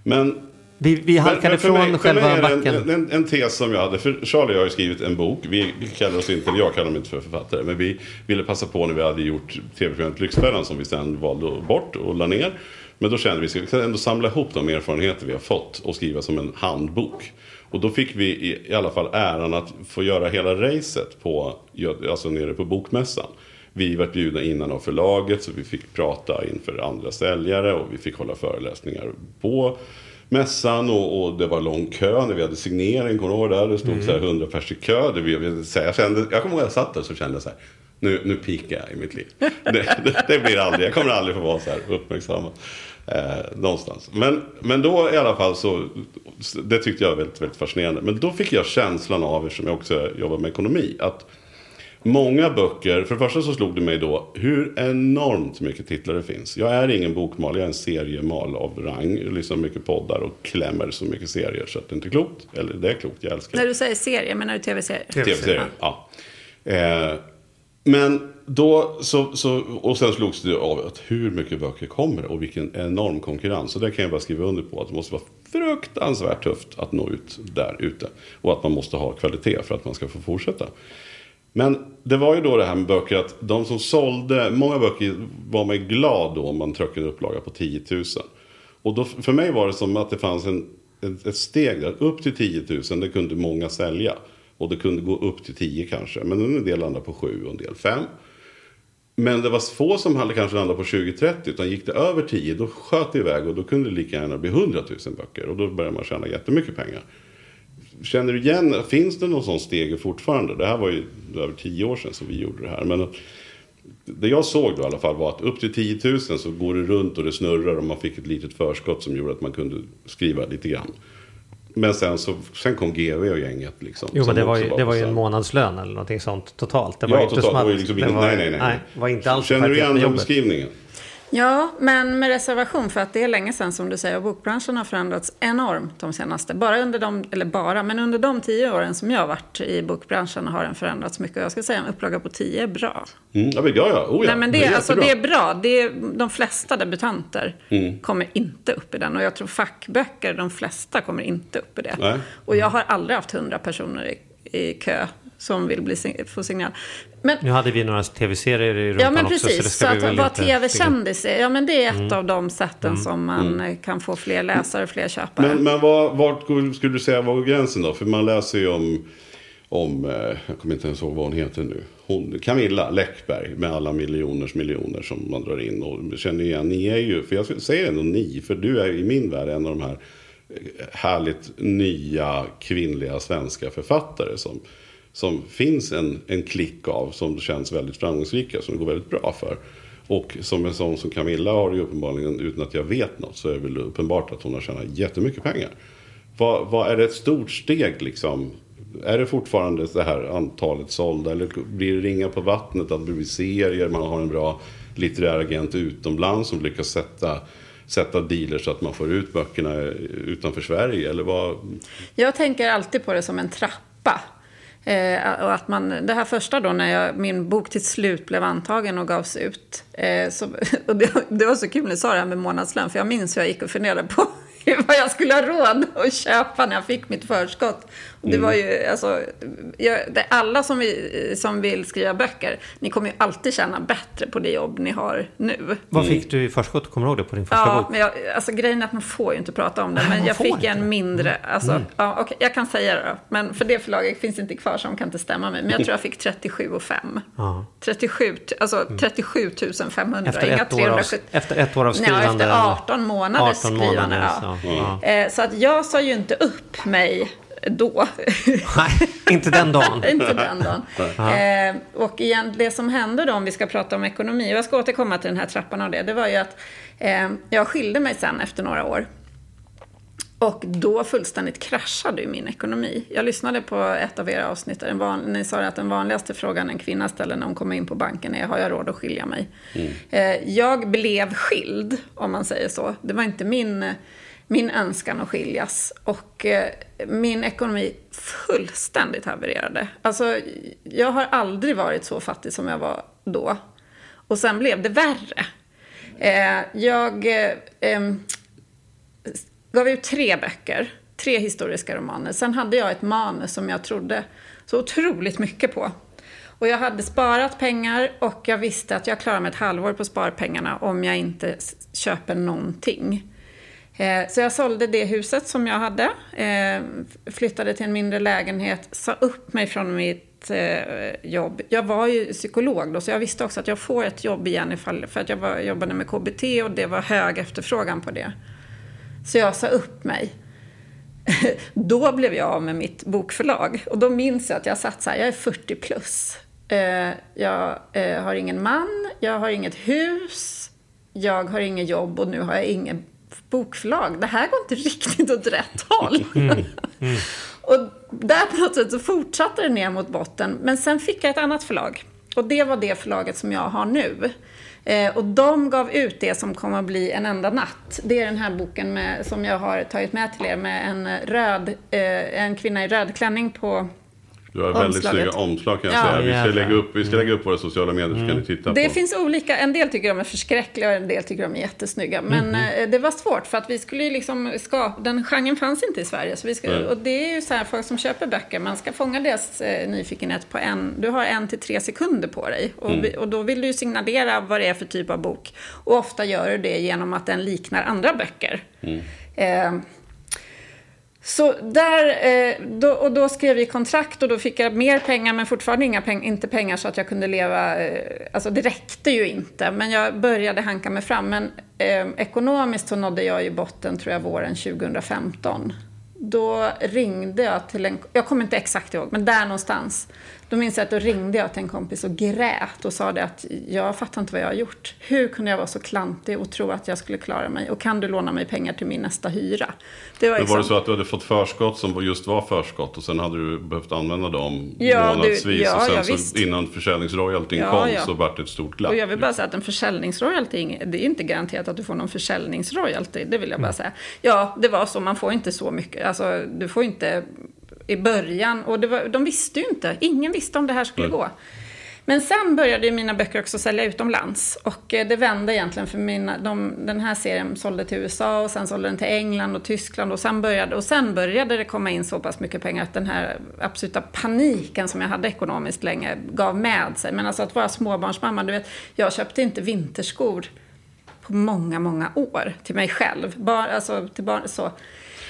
[SPEAKER 6] Men
[SPEAKER 5] Vi, vi halkade från
[SPEAKER 6] mig-
[SPEAKER 5] själva backen.
[SPEAKER 6] En, en, en tes som jag hade. För Charlie har ju skrivit en bok. Vi, vi kallar oss inte, eller jag kallar mig inte för författare. Men vi ville passa på när vi hade gjort tv-programmet Lyxfällan som vi sen valde bort och la ner. Men då kände vi att vi ska ändå samla ihop de erfarenheter vi har fått och skriva som en handbok. Och då fick vi i, i alla fall äran att få göra hela racet på, alltså nere på bokmässan. Vi var bjudna innan av förlaget så vi fick prata inför andra säljare och vi fick hålla föreläsningar på mässan och, och det var lång kö när vi hade signering. Kommer du ihåg det? Det stod så här 100 pers i kö. Det, vi, vi, så här, jag, kände, jag kommer ihåg att jag satt där så kände jag så här. Nu, nu pikar jag i mitt liv. <laughs> Det, det, det blir aldrig, jag kommer aldrig få vara så här uppmärksammad. Eh, någonstans. Men, men då i alla fall så, det tyckte jag var väldigt, väldigt fascinerande. Men då fick jag känslan av, eftersom jag också jobbar med ekonomi, att Många böcker, för det första så slog det mig då hur enormt mycket titlar det finns. Jag är ingen bokmal, jag är en seriemal av rang. Jag lyssnar mycket poddar och klämmer så mycket serier så att det är inte klokt. Eller det är klokt, jag älskar.
[SPEAKER 4] När du säger serie, menar du tv-serier?
[SPEAKER 6] Tv-serier, ja. Eh, men då, så, så, och sen slogs det av att hur mycket böcker kommer och vilken enorm konkurrens. Så det kan jag bara skriva under på att det måste vara fruktansvärt tufft att nå ut där ute. Och att man måste ha kvalitet för att man ska få fortsätta. Men det var ju då det här med böcker att de som sålde, många böcker var man glad då om man tryckte en upplaga på 10 000. Och då, för mig var det som att det fanns en, ett, ett steg där, upp till 10 000, det kunde många sälja. Och det kunde gå upp till 10 kanske, men en del landade på 7 och en del 5. Men det var få som hade kanske landat på 20-30 utan gick det över 10 då sköt det iväg och då kunde det lika gärna bli 100 000 böcker och då började man tjäna jättemycket pengar. Känner du igen, finns det någon sån steg fortfarande? Det här var ju över 10 år sedan som vi gjorde det här. Men det jag såg då i alla fall var att upp till 10 000 så går det runt och det snurrar och man fick ett litet förskott som gjorde att man kunde skriva lite grann. Men sen, så, sen kom GV och gänget. Liksom,
[SPEAKER 5] jo, men det var, ju,
[SPEAKER 6] också
[SPEAKER 5] det var ju en månadslön eller någonting sånt totalt. Det var
[SPEAKER 6] Ja,
[SPEAKER 5] inte
[SPEAKER 6] totalt.
[SPEAKER 5] som att-
[SPEAKER 6] Det var ju liksom
[SPEAKER 5] det var-
[SPEAKER 6] nej, nej, nej.
[SPEAKER 5] nej. var inte alls
[SPEAKER 6] Känner du igen den beskrivningen?
[SPEAKER 4] Ja, men med reservation för att det är länge sedan som du säger och bokbranschen har förändrats enormt de senaste, bara under de, eller bara, men under de tio åren som jag har varit i bokbranschen har den förändrats mycket. Jag ska säga en upplaga på tio är bra.
[SPEAKER 6] Mm, ja, ja. Oh, ja.
[SPEAKER 4] Nej, men det,
[SPEAKER 6] är
[SPEAKER 4] alltså, det är bra. Det är, de flesta debutanter
[SPEAKER 6] Mm.
[SPEAKER 4] kommer inte upp i den. Och jag tror fackböcker, de flesta kommer inte upp i det.
[SPEAKER 6] Nej.
[SPEAKER 4] Och jag har aldrig haft hundra personer i, i kö som vill bli, få signal. Men
[SPEAKER 5] Nu hade vi några tv-serier i rumpan
[SPEAKER 4] Ja men
[SPEAKER 5] också. så
[SPEAKER 4] precis,
[SPEAKER 5] ska
[SPEAKER 4] så
[SPEAKER 5] vi
[SPEAKER 4] att vara
[SPEAKER 5] inte
[SPEAKER 4] tv-kändis, ja men det är ett
[SPEAKER 5] Mm.
[SPEAKER 4] av de sätten som man eh, kan få fler läsare, fler köpare.
[SPEAKER 6] Men, men vad, vart går- skulle du säga var gränsen då? För man läser ju om, om eh, jag kommer inte ens ihåg vad hon heter nu. Hon, Camilla Läckberg med alla miljoners miljoner som man drar in. Och känner igen, ni är ju, för jag säger ändå ni, för du är i min värld en av de här eh, härligt nya kvinnliga svenska författare som, som finns en, en klick av som känns väldigt framgångsrika, som det går väldigt bra för. Och som en sån som Camilla har ju uppenbarligen, utan att jag vet något, så är det väl uppenbart att hon har tjänat jättemycket pengar. Vad, vad är det ett stort steg liksom? Är det fortfarande det här antalet sålda? Eller blir det ringa på vattnet att det blir serier? Man har en bra litterär agent utomlands som lyckas sätta, sätta dealer så att man får ut böckerna utanför Sverige? Eller vad?
[SPEAKER 4] Jag tänker alltid på det som en trappa. Eh, och att man, det här första då när jag, min bok till slut blev antagen och gavs ut. Eh, så, <laughs> och det, det var så kul när du sa det här med månadslön. För jag minns hur jag gick och funderade på <laughs> vad jag skulle ha råd att köpa när jag fick mitt förskott. Det var ju, alltså, jag, det, alla som, vi, som vill skriva böcker, ni kommer ju alltid tjäna bättre på det jobb ni har nu.
[SPEAKER 5] Vad fick du i förskott? Kommer du ihåg det på din första
[SPEAKER 4] Ja,
[SPEAKER 5] bok?
[SPEAKER 4] men jag, alltså grejen är att man får ju inte prata om det.
[SPEAKER 5] Nej,
[SPEAKER 4] Men jag fick
[SPEAKER 5] inte.
[SPEAKER 4] en mindre, alltså, ja, okej, jag kan säga det då. Men för det förlaget finns inte kvar så de kan inte stämma mig. Men jag tror jag fick 37 och 5.
[SPEAKER 5] Ja.
[SPEAKER 4] 37, alltså 37 500,
[SPEAKER 5] Efter
[SPEAKER 4] inga
[SPEAKER 5] ett, år av,
[SPEAKER 4] 370.
[SPEAKER 5] efter ett år av
[SPEAKER 4] Nej,
[SPEAKER 5] skrivande?
[SPEAKER 4] efter 18 månaders
[SPEAKER 5] 18
[SPEAKER 4] skrivande.
[SPEAKER 5] månader,
[SPEAKER 4] ja.
[SPEAKER 5] så, ja.
[SPEAKER 4] Eh, Så att jag sa ju inte upp mig då.
[SPEAKER 5] Nej, inte den dagen. <laughs>
[SPEAKER 4] inte den dagen. Eh, och igen, det som hände då, om vi ska prata om ekonomi, och jag ska återkomma till den här trappan av det, det var ju att eh, jag skilde mig sen efter några år. Och då fullständigt kraschade ju min ekonomi. Jag lyssnade på ett av era avsnitt där van, ni sa att den vanligaste frågan en kvinna ställer när hon kommer in på banken är har jag råd att skilja mig? Eh, jag blev skild, om man säger så. Det var inte min, min önskan att skiljas. Och eh, min ekonomi fullständigt havererade. Alltså, jag har aldrig varit så fattig som jag var då. Och sen blev det värre. Eh, jag... Eh, gav ut tre böcker, tre historiska romaner. Sen hade jag ett manus som jag trodde så otroligt mycket på. Och jag hade sparat pengar och jag visste att jag klarar mig ett halvår på sparpengarna om jag inte köper någonting. Eh, så jag sålde det huset som jag hade, eh, flyttade till en mindre lägenhet, sa upp mig från mitt eh, jobb. Jag var ju psykolog då, så jag visste också att jag får ett jobb igen ifall, för att jag var, jobbade med KBT och det var hög efterfrågan på det. Så jag sa upp mig. <laughs> Då blev jag av med mitt bokförlag. Och då minns jag att jag satt så här, jag är 40 plus. Jag har ingen man, jag har inget hus, jag har inget jobb och nu har jag inget bokförlag. Det här går inte <laughs> riktigt åt rätt håll. <laughs> Och där på något sätt så fortsatte det ner mot botten. Men sen fick jag ett annat förlag. Och det var det förlaget som jag har nu. Eh, och de gav ut det som kommer att bli En enda natt. Det är den här boken med, som jag har tagit med till er med en röd, eh, en kvinna i röd klänning på
[SPEAKER 6] Du har väldigt snygga omslag kan jag
[SPEAKER 4] Ja.
[SPEAKER 6] säga. Vi ska, lägga upp, vi ska lägga upp våra sociala medier så kan ni titta
[SPEAKER 4] Det
[SPEAKER 6] på.
[SPEAKER 4] finns olika, en del tycker de är förskräckliga och en del tycker de är jättesnygga. Men eh, det var svårt för att vi skulle ju liksom skapa, den genren fanns inte i Sverige. Så vi ska, och det är ju så här, folk som köper böcker, man ska fånga deras eh, nyfikenhet på en, du har en till tre sekunder på dig. Och,
[SPEAKER 6] Mm.
[SPEAKER 4] vi, och då vill du ju signalera vad det är för typ av bok. Och ofta gör du det genom att den liknar andra böcker.
[SPEAKER 6] Mm.
[SPEAKER 4] Eh, så där, eh, då, och då skrev vi kontrakt och då fick jag mer pengar men fortfarande inga peng, inte pengar så att jag kunde leva, eh, alltså det räckte ju inte. Men jag började hanka mig fram. Men eh, ekonomiskt så nådde jag ju botten tror jag våren 2015. Då ringde jag till en, jag kommer inte exakt ihåg, men där någonstans. Då minns jag att då ringde jag till en kompis och grät och sa det att jag fattar inte vad jag har gjort. Hur kunde jag vara så klantig och tro att jag skulle klara mig? Och kan du låna mig pengar till min nästa hyra? Det var
[SPEAKER 6] Men var det
[SPEAKER 4] liksom-
[SPEAKER 6] så att du hade fått förskott som just var förskott och sen hade du behövt använda dem
[SPEAKER 4] Ja, du-
[SPEAKER 6] månadsvis
[SPEAKER 4] ja,
[SPEAKER 6] och sen
[SPEAKER 4] ja,
[SPEAKER 6] så
[SPEAKER 4] visst.
[SPEAKER 6] innan försäljningsroyaltyn
[SPEAKER 4] Ja,
[SPEAKER 6] kom
[SPEAKER 4] ja.
[SPEAKER 6] så vart det ett stort glapp.
[SPEAKER 4] Och jag vill bara säga att en försäljningsroyalty, det är inte garanterat att du får någon försäljningsroyalty. Det vill jag bara säga. Ja, det var så. Man får inte så mycket. Alltså, du får inte i början. Och var, de visste ju inte. Ingen visste om det här skulle
[SPEAKER 6] Nej.
[SPEAKER 4] gå. Men sen började ju mina böcker också sälja utomlands. Och eh, det vände egentligen för mina, de, den här serien sålde till USA och sen sålde den till England och Tyskland. Och sen, började, och sen började det komma in så pass mycket pengar att den här absoluta paniken som jag hade ekonomiskt länge gav med sig. Men alltså att vara småbarnsmamma, du vet, jag köpte inte vinterskor på många, många år till mig själv. Bara, alltså till barn, så.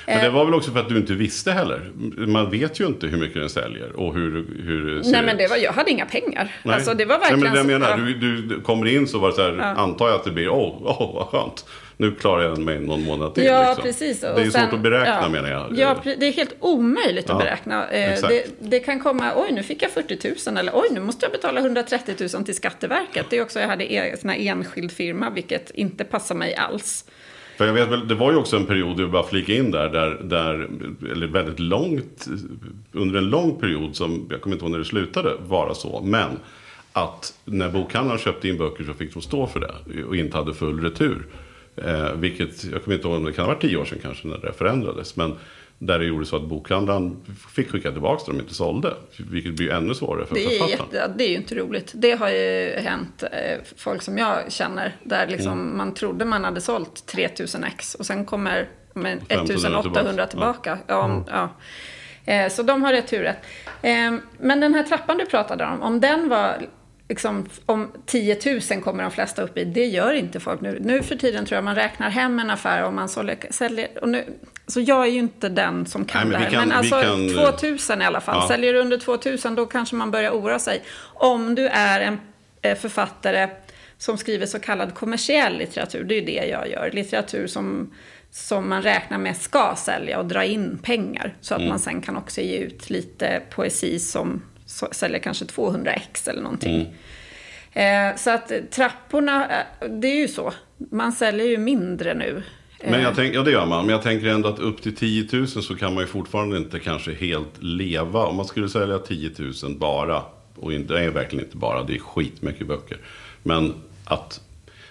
[SPEAKER 6] Men det var väl också för att du inte visste heller. Man vet ju inte hur mycket den säljer och hur, hur det ser
[SPEAKER 4] Nej men
[SPEAKER 6] ut.
[SPEAKER 4] det var, jag hade inga pengar.
[SPEAKER 6] Nej.
[SPEAKER 4] Alltså det var verkligen
[SPEAKER 6] Nej, men det jag menar,
[SPEAKER 4] ja.
[SPEAKER 6] du, du kommer in så var det så här, antar jag att det blir, åh, åh vad skönt. Nu klarar jag mig någon månad till.
[SPEAKER 4] Ja,
[SPEAKER 6] liksom.
[SPEAKER 4] precis.
[SPEAKER 6] Det är ju svårt att beräkna menar jag.
[SPEAKER 4] Ja, det är helt omöjligt
[SPEAKER 6] Ja,
[SPEAKER 4] att beräkna. Eh. Det, det kan komma, oj nu fick jag 40 000 eller oj nu måste jag betala 130 000 till Skatteverket. Det är också, jag hade en enskild firma vilket inte passar mig alls.
[SPEAKER 6] För jag vet väl, det var ju också en period, jag bara flika in där, där, där, eller väldigt långt, under en lång period som, jag kommer inte ihåg när det slutade vara så, men att när bokhandlaren köpte in böcker så fick de stå för det och inte hade full retur. Eh, vilket, jag kommer inte ihåg om det kan ha varit tio år sedan kanske när det förändrades, men där det gjorde så att bokhandlaren fick skicka tillbaka det de inte sålde. Vilket blir ännu svårare för
[SPEAKER 4] Det
[SPEAKER 6] författaren.
[SPEAKER 4] jätte, det är ju inte roligt. Det har ju hänt eh, folk som jag känner där liksom
[SPEAKER 6] Mm.
[SPEAKER 4] man trodde man hade sålt 3000 ex och sen kommer med
[SPEAKER 6] 1500
[SPEAKER 4] 1800
[SPEAKER 6] tillbaka.
[SPEAKER 4] tillbaka. Ja. om- ja. Eh, så de har returrätt. Eh, men den här trappan du pratade om, om den var liksom, om 10 000 kommer de flesta upp i. Det gör inte folk nu. Nu för tiden tror jag man räknar hem en affär om man säljer. Och nu, så jag är ju inte den som kan
[SPEAKER 6] Nej, men
[SPEAKER 4] det här.
[SPEAKER 6] kan-
[SPEAKER 4] men alltså
[SPEAKER 6] kan-
[SPEAKER 4] 2000 i alla fall.
[SPEAKER 6] Ja.
[SPEAKER 4] Säljer du under 2000 då kanske man börjar oroa sig. Om du är en eh, författare som skriver så kallad kommersiell litteratur, det är ju det jag gör. Litteratur som, som man räknar med ska sälja och dra in pengar. Så att
[SPEAKER 6] Mm.
[SPEAKER 4] man sen kan också ge ut lite poesi som säljer kanske 200 ex eller någonting.
[SPEAKER 6] Mm.
[SPEAKER 4] Eh, så att eh, trapporna, eh, det är ju så. Man säljer ju mindre nu.
[SPEAKER 6] Men
[SPEAKER 4] Eh,
[SPEAKER 6] jag tänk, ja, det gör man. Men jag tänker ändå att upp till 10 000 så kan man ju fortfarande inte kanske helt leva. Om man skulle sälja 10 000 bara, och inte, det är verkligen inte bara, det är skitmycket böcker. Men att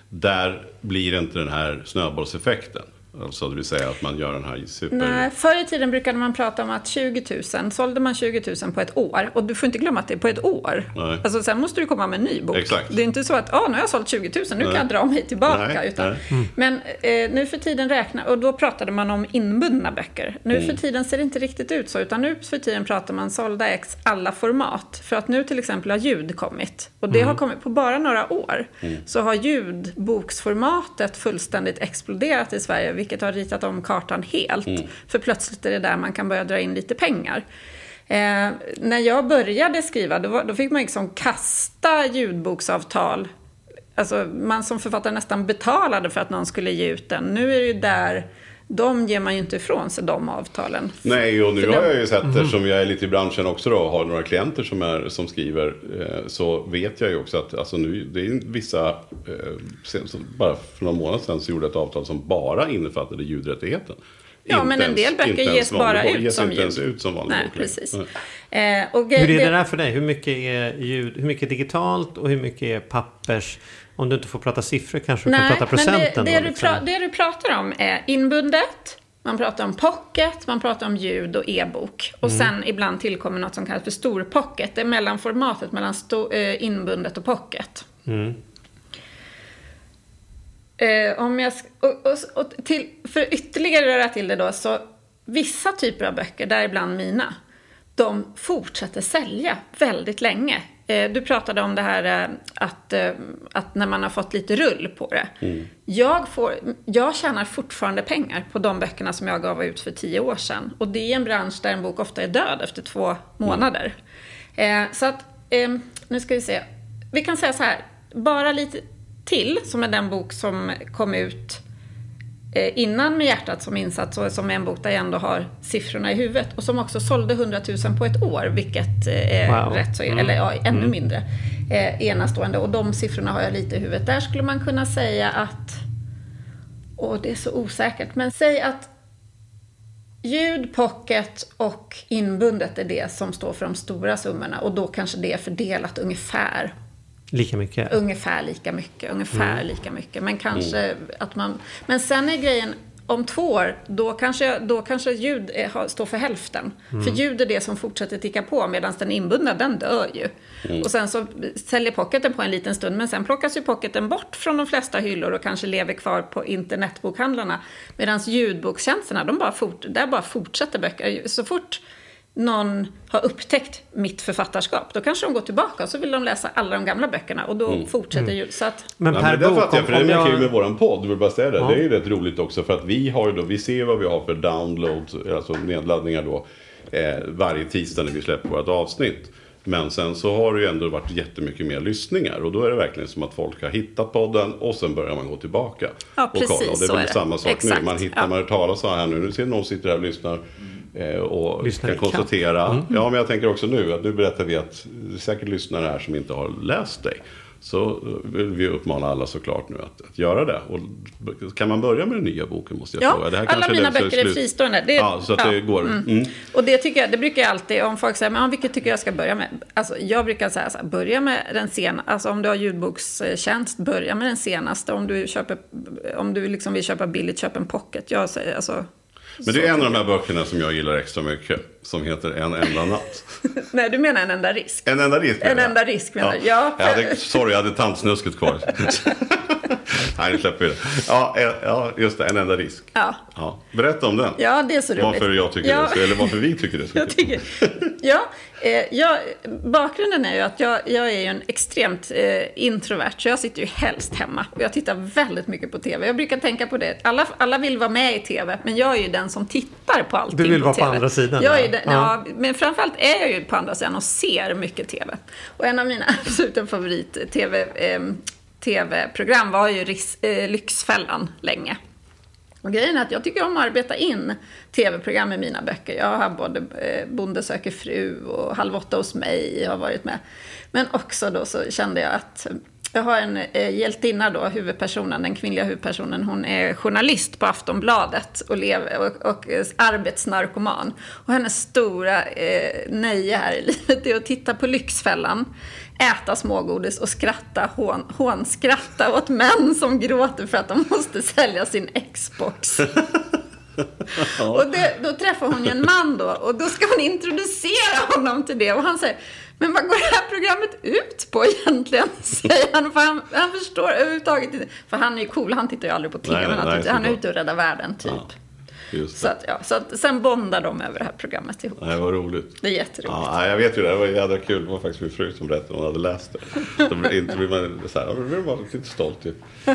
[SPEAKER 6] där blir inte den här snöbollseffekten. Alltså det vill säga att man gör den här super...
[SPEAKER 4] Nej, förr i tiden brukade man prata om att 20 000, sålde man 20 000 på ett år. Och du får inte glömma att det är på ett år.
[SPEAKER 6] Nej.
[SPEAKER 4] Alltså sen måste du komma med en ny bok.
[SPEAKER 6] Exakt.
[SPEAKER 4] Det är inte så att, ah, nu har jag sålt 20 000, nu kan
[SPEAKER 6] Nej.
[SPEAKER 4] jag dra mig tillbaka.
[SPEAKER 6] Nej,
[SPEAKER 4] utan,
[SPEAKER 6] nej.
[SPEAKER 4] Men eh, nu för tiden räknar, och då pratade man om inbundna böcker. Nu
[SPEAKER 6] Mm.
[SPEAKER 4] för tiden ser det inte riktigt ut så, utan nu för tiden pratar man sålda ex alla format. För att nu till exempel har ljud kommit. Och det
[SPEAKER 6] Mm.
[SPEAKER 4] har kommit på bara några år. Så har ljudboksformatet fullständigt exploderat i Sverige, vilket har ritat om kartan helt.
[SPEAKER 6] Mm.
[SPEAKER 4] För plötsligt är det där man kan börja dra in lite pengar. Eh, när jag började skriva, då, var, då fick man liksom kasta ljudboksavtal. Alltså man som författare nästan betalade för att någon skulle ge ut den. Nu är det ju där, de ger man ju inte ifrån sig de avtalen.
[SPEAKER 6] Nej, och nu
[SPEAKER 4] För
[SPEAKER 6] har jag ju sett, eftersom jag är lite i branschen också då, och har några klienter som, är, som skriver, eh, så vet jag ju också att alltså nu, det är vissa, eh, sen, så, bara för några månader sedan så gjorde jag ett avtal som bara innefattade ljudrättigheten.
[SPEAKER 4] Ja,
[SPEAKER 6] Inte
[SPEAKER 4] men en
[SPEAKER 6] ens-
[SPEAKER 4] del böcker
[SPEAKER 6] inte ens
[SPEAKER 4] ges bara ut
[SPEAKER 6] Ges
[SPEAKER 4] som
[SPEAKER 6] inte ens
[SPEAKER 4] ljud.
[SPEAKER 6] ut som vanlig
[SPEAKER 4] Nej,
[SPEAKER 6] bok
[SPEAKER 4] precis.
[SPEAKER 6] Nej.
[SPEAKER 4] Eh, och
[SPEAKER 5] Hur är det
[SPEAKER 4] det-
[SPEAKER 5] där för dig? Hur mycket är ljud? Hur mycket är digitalt och hur mycket är pappers? Om du inte får prata siffror kanske du får prata procenten
[SPEAKER 4] men det, det,
[SPEAKER 5] då?
[SPEAKER 4] du
[SPEAKER 5] Liksom.
[SPEAKER 4] pra, det du pratar om är inbundet, man pratar om pocket, man pratar om ljud och e-bok. Och
[SPEAKER 5] Mm.
[SPEAKER 4] sen ibland tillkommer något som kallas för storpocket. Det är mellanformatet mellan sto, eh, inbundet och pocket.
[SPEAKER 5] Mm.
[SPEAKER 4] Eh, om jag, och, och, och till, för ytterligare röra till det då, så vissa typer av böcker, däribland mina, de fortsätter sälja väldigt länge. Eh, du pratade om det här eh, att, eh, att när man har fått lite rull på det. Jag, får, jag tjänar fortfarande pengar på de böckerna som jag gav ut för tio år sedan. Och det är en bransch där en bok ofta är död efter två månader. Eh, så att, nu ska vi se. Vi kan säga så här, bara lite till, som är den bok som kom ut innan Med hjärtat som insats och som är en bok där jag ändå har siffrorna i huvudet och som också sålde 100 000 på ett år, vilket eh, är
[SPEAKER 5] Wow.
[SPEAKER 4] rätt så,
[SPEAKER 5] Mm.
[SPEAKER 4] eller ja, ännu mindre, eh, enastående. Och de siffrorna har jag lite i huvudet. Där skulle man kunna säga att, åh det är så osäkert, men säg att ljud, pocket och inbundet är det som står för de stora summorna och då kanske det är fördelat ungefär
[SPEAKER 5] Lika mycket?
[SPEAKER 4] ungefär lika mycket, ungefär
[SPEAKER 5] Mm.
[SPEAKER 4] lika mycket. Men kanske att man... Men sen är grejen, om två år, då kanske, då kanske ljud är, står för hälften.
[SPEAKER 5] Mm.
[SPEAKER 4] För ljud är det som fortsätter ticka på, medan den inbundna, den dör ju.
[SPEAKER 5] Mm.
[SPEAKER 4] Och sen så säljer pocketen på en liten stund, men sen plockas ju pocketen bort från de flesta hyllor och kanske lever kvar på internetbokhandlarna. Medan ljudbokstjänsterna, de bara fort, där bara fortsätter böcker. Så fort någon har upptäckt mitt författarskap, då kanske de går tillbaka och så vill de läsa alla de gamla böckerna och då fortsätter ju. Så att,
[SPEAKER 5] Men per
[SPEAKER 6] men det
[SPEAKER 5] bok,
[SPEAKER 6] fattar jag, för det
[SPEAKER 5] om
[SPEAKER 6] är
[SPEAKER 5] jag...
[SPEAKER 6] kul med våran podd, vill bara säga det.
[SPEAKER 5] Ja.
[SPEAKER 6] Det är ju rätt roligt också för att vi har ju då, vi ser vad vi har för downloads, alltså nedladdningar då, eh, varje tisdag när vi släpper vårt avsnitt. Men sen så har det ju ändå varit jättemycket mer lyssningar och då är det verkligen som att folk har hittat podden och sen börjar man gå tillbaka.
[SPEAKER 4] Ja,
[SPEAKER 6] och kolla.
[SPEAKER 4] precis,
[SPEAKER 6] Och det är väl
[SPEAKER 4] är
[SPEAKER 6] samma sak
[SPEAKER 4] Exakt,
[SPEAKER 6] nu. Man hittar,
[SPEAKER 4] ja.
[SPEAKER 6] man hör talas om här nu, nu ser någon sitter här och lyssnar. Eh, Och
[SPEAKER 5] Lyssnar
[SPEAKER 6] kan konstatera,
[SPEAKER 5] Mm.
[SPEAKER 6] ja men jag tänker också nu att nu berättar vi att det är säkert lyssnare här som inte har läst dig. Så vill vi uppmana alla såklart nu att, att göra det. Och kan man börja med den nya boken måste jag
[SPEAKER 4] Ja,
[SPEAKER 6] fråga. Det här
[SPEAKER 4] alla mina
[SPEAKER 6] är
[SPEAKER 4] böcker är
[SPEAKER 6] slut-
[SPEAKER 4] fristående. Det-
[SPEAKER 6] ja, så att
[SPEAKER 4] ja,
[SPEAKER 6] det går.
[SPEAKER 4] mm.
[SPEAKER 6] Mm.
[SPEAKER 4] Och det tycker jag, det brukar jag alltid, om folk säger, men vilket tycker jag ska börja med? Alltså jag brukar säga så här, börja med den senaste, alltså om du har ljudbokstjänst, börja med den senaste. Om du, köper, om du liksom vill köpa billigt, köp en pocket. Jag säger alltså...
[SPEAKER 6] Men det är en av de här böckerna som jag gillar extra mycket. Som heter En enda natt. <laughs>
[SPEAKER 4] Nej, du menar en enda risk.
[SPEAKER 6] En enda risk
[SPEAKER 4] En
[SPEAKER 6] menar jag.
[SPEAKER 4] enda risk menar jag. Ja,
[SPEAKER 6] jag hade, sorry, jag hade tandsnusket kvar. <laughs> Nej, nu släpper vi det. Ja, eh, ja, just det. En enda risk.
[SPEAKER 4] Ja.
[SPEAKER 6] Ja. Berätta om den.
[SPEAKER 4] Ja, det är så roligt.
[SPEAKER 6] Varför jag tycker
[SPEAKER 4] Ja.
[SPEAKER 6] det eller varför vi tycker det så <laughs>
[SPEAKER 4] Jag tycker, ja, jag, bakgrunden är ju att jag, jag är ju en extremt eh, introvert, så jag sitter ju helst hemma. Och jag tittar väldigt mycket på tv. Jag brukar tänka på det, alla, alla vill vara med i tv, men jag är ju den som tittar på allting
[SPEAKER 5] Du vill
[SPEAKER 4] på
[SPEAKER 5] vara på
[SPEAKER 4] TV.
[SPEAKER 5] andra sidan,
[SPEAKER 4] Jag
[SPEAKER 5] ja.
[SPEAKER 4] är den, ja. men framförallt är jag ju på andra sidan och ser mycket tv. Och en av mina <laughs> absoluta favorit-tv... Eh, tv-program var ju eh, Lyxfällan länge. Och grejen är att jag tycker om att arbeta in tv-program i mina böcker. Jag har både eh, Bonde söker fru och Halv åtta hos mig jag har varit med. Men också då så kände jag att jag har en eh, hjältinna då, huvudpersonen, den kvinnliga huvudpersonen. Hon är journalist på Aftonbladet och, lever, och, och eh, arbetsnarkoman. Och hennes stora eh, nöje här i <laughs> livet är att titta på Lyxfällan, äta smågodis och skratta, hån, hånskratta åt män som gråter för att de måste sälja sin Xbox. <laughs> Och det, då träffar hon ju en man då och då ska hon introducera honom till det och han säger men vad går det här programmet ut på egentligen? <laughs> Säger han, för han, han förstår överhuvudtaget inte. För han är ju cool, han tittar ju aldrig på TV.
[SPEAKER 6] Nej,
[SPEAKER 4] han,
[SPEAKER 6] nej,
[SPEAKER 4] tittar, han är ute och räddar världen typ.
[SPEAKER 6] Ja,
[SPEAKER 4] Så,
[SPEAKER 6] det.
[SPEAKER 4] att, ja, så att, sen bondar de över det här programmet ihop.
[SPEAKER 6] Nej, vad roligt.
[SPEAKER 4] Det är jätteroligt.
[SPEAKER 6] Ja, nej, jag vet ju det. Det var jädra kul. Det var faktiskt min fru som berättade. Hon hade läst det. Då blir inte blir man så här, då blir man lite stolt ju. <laughs>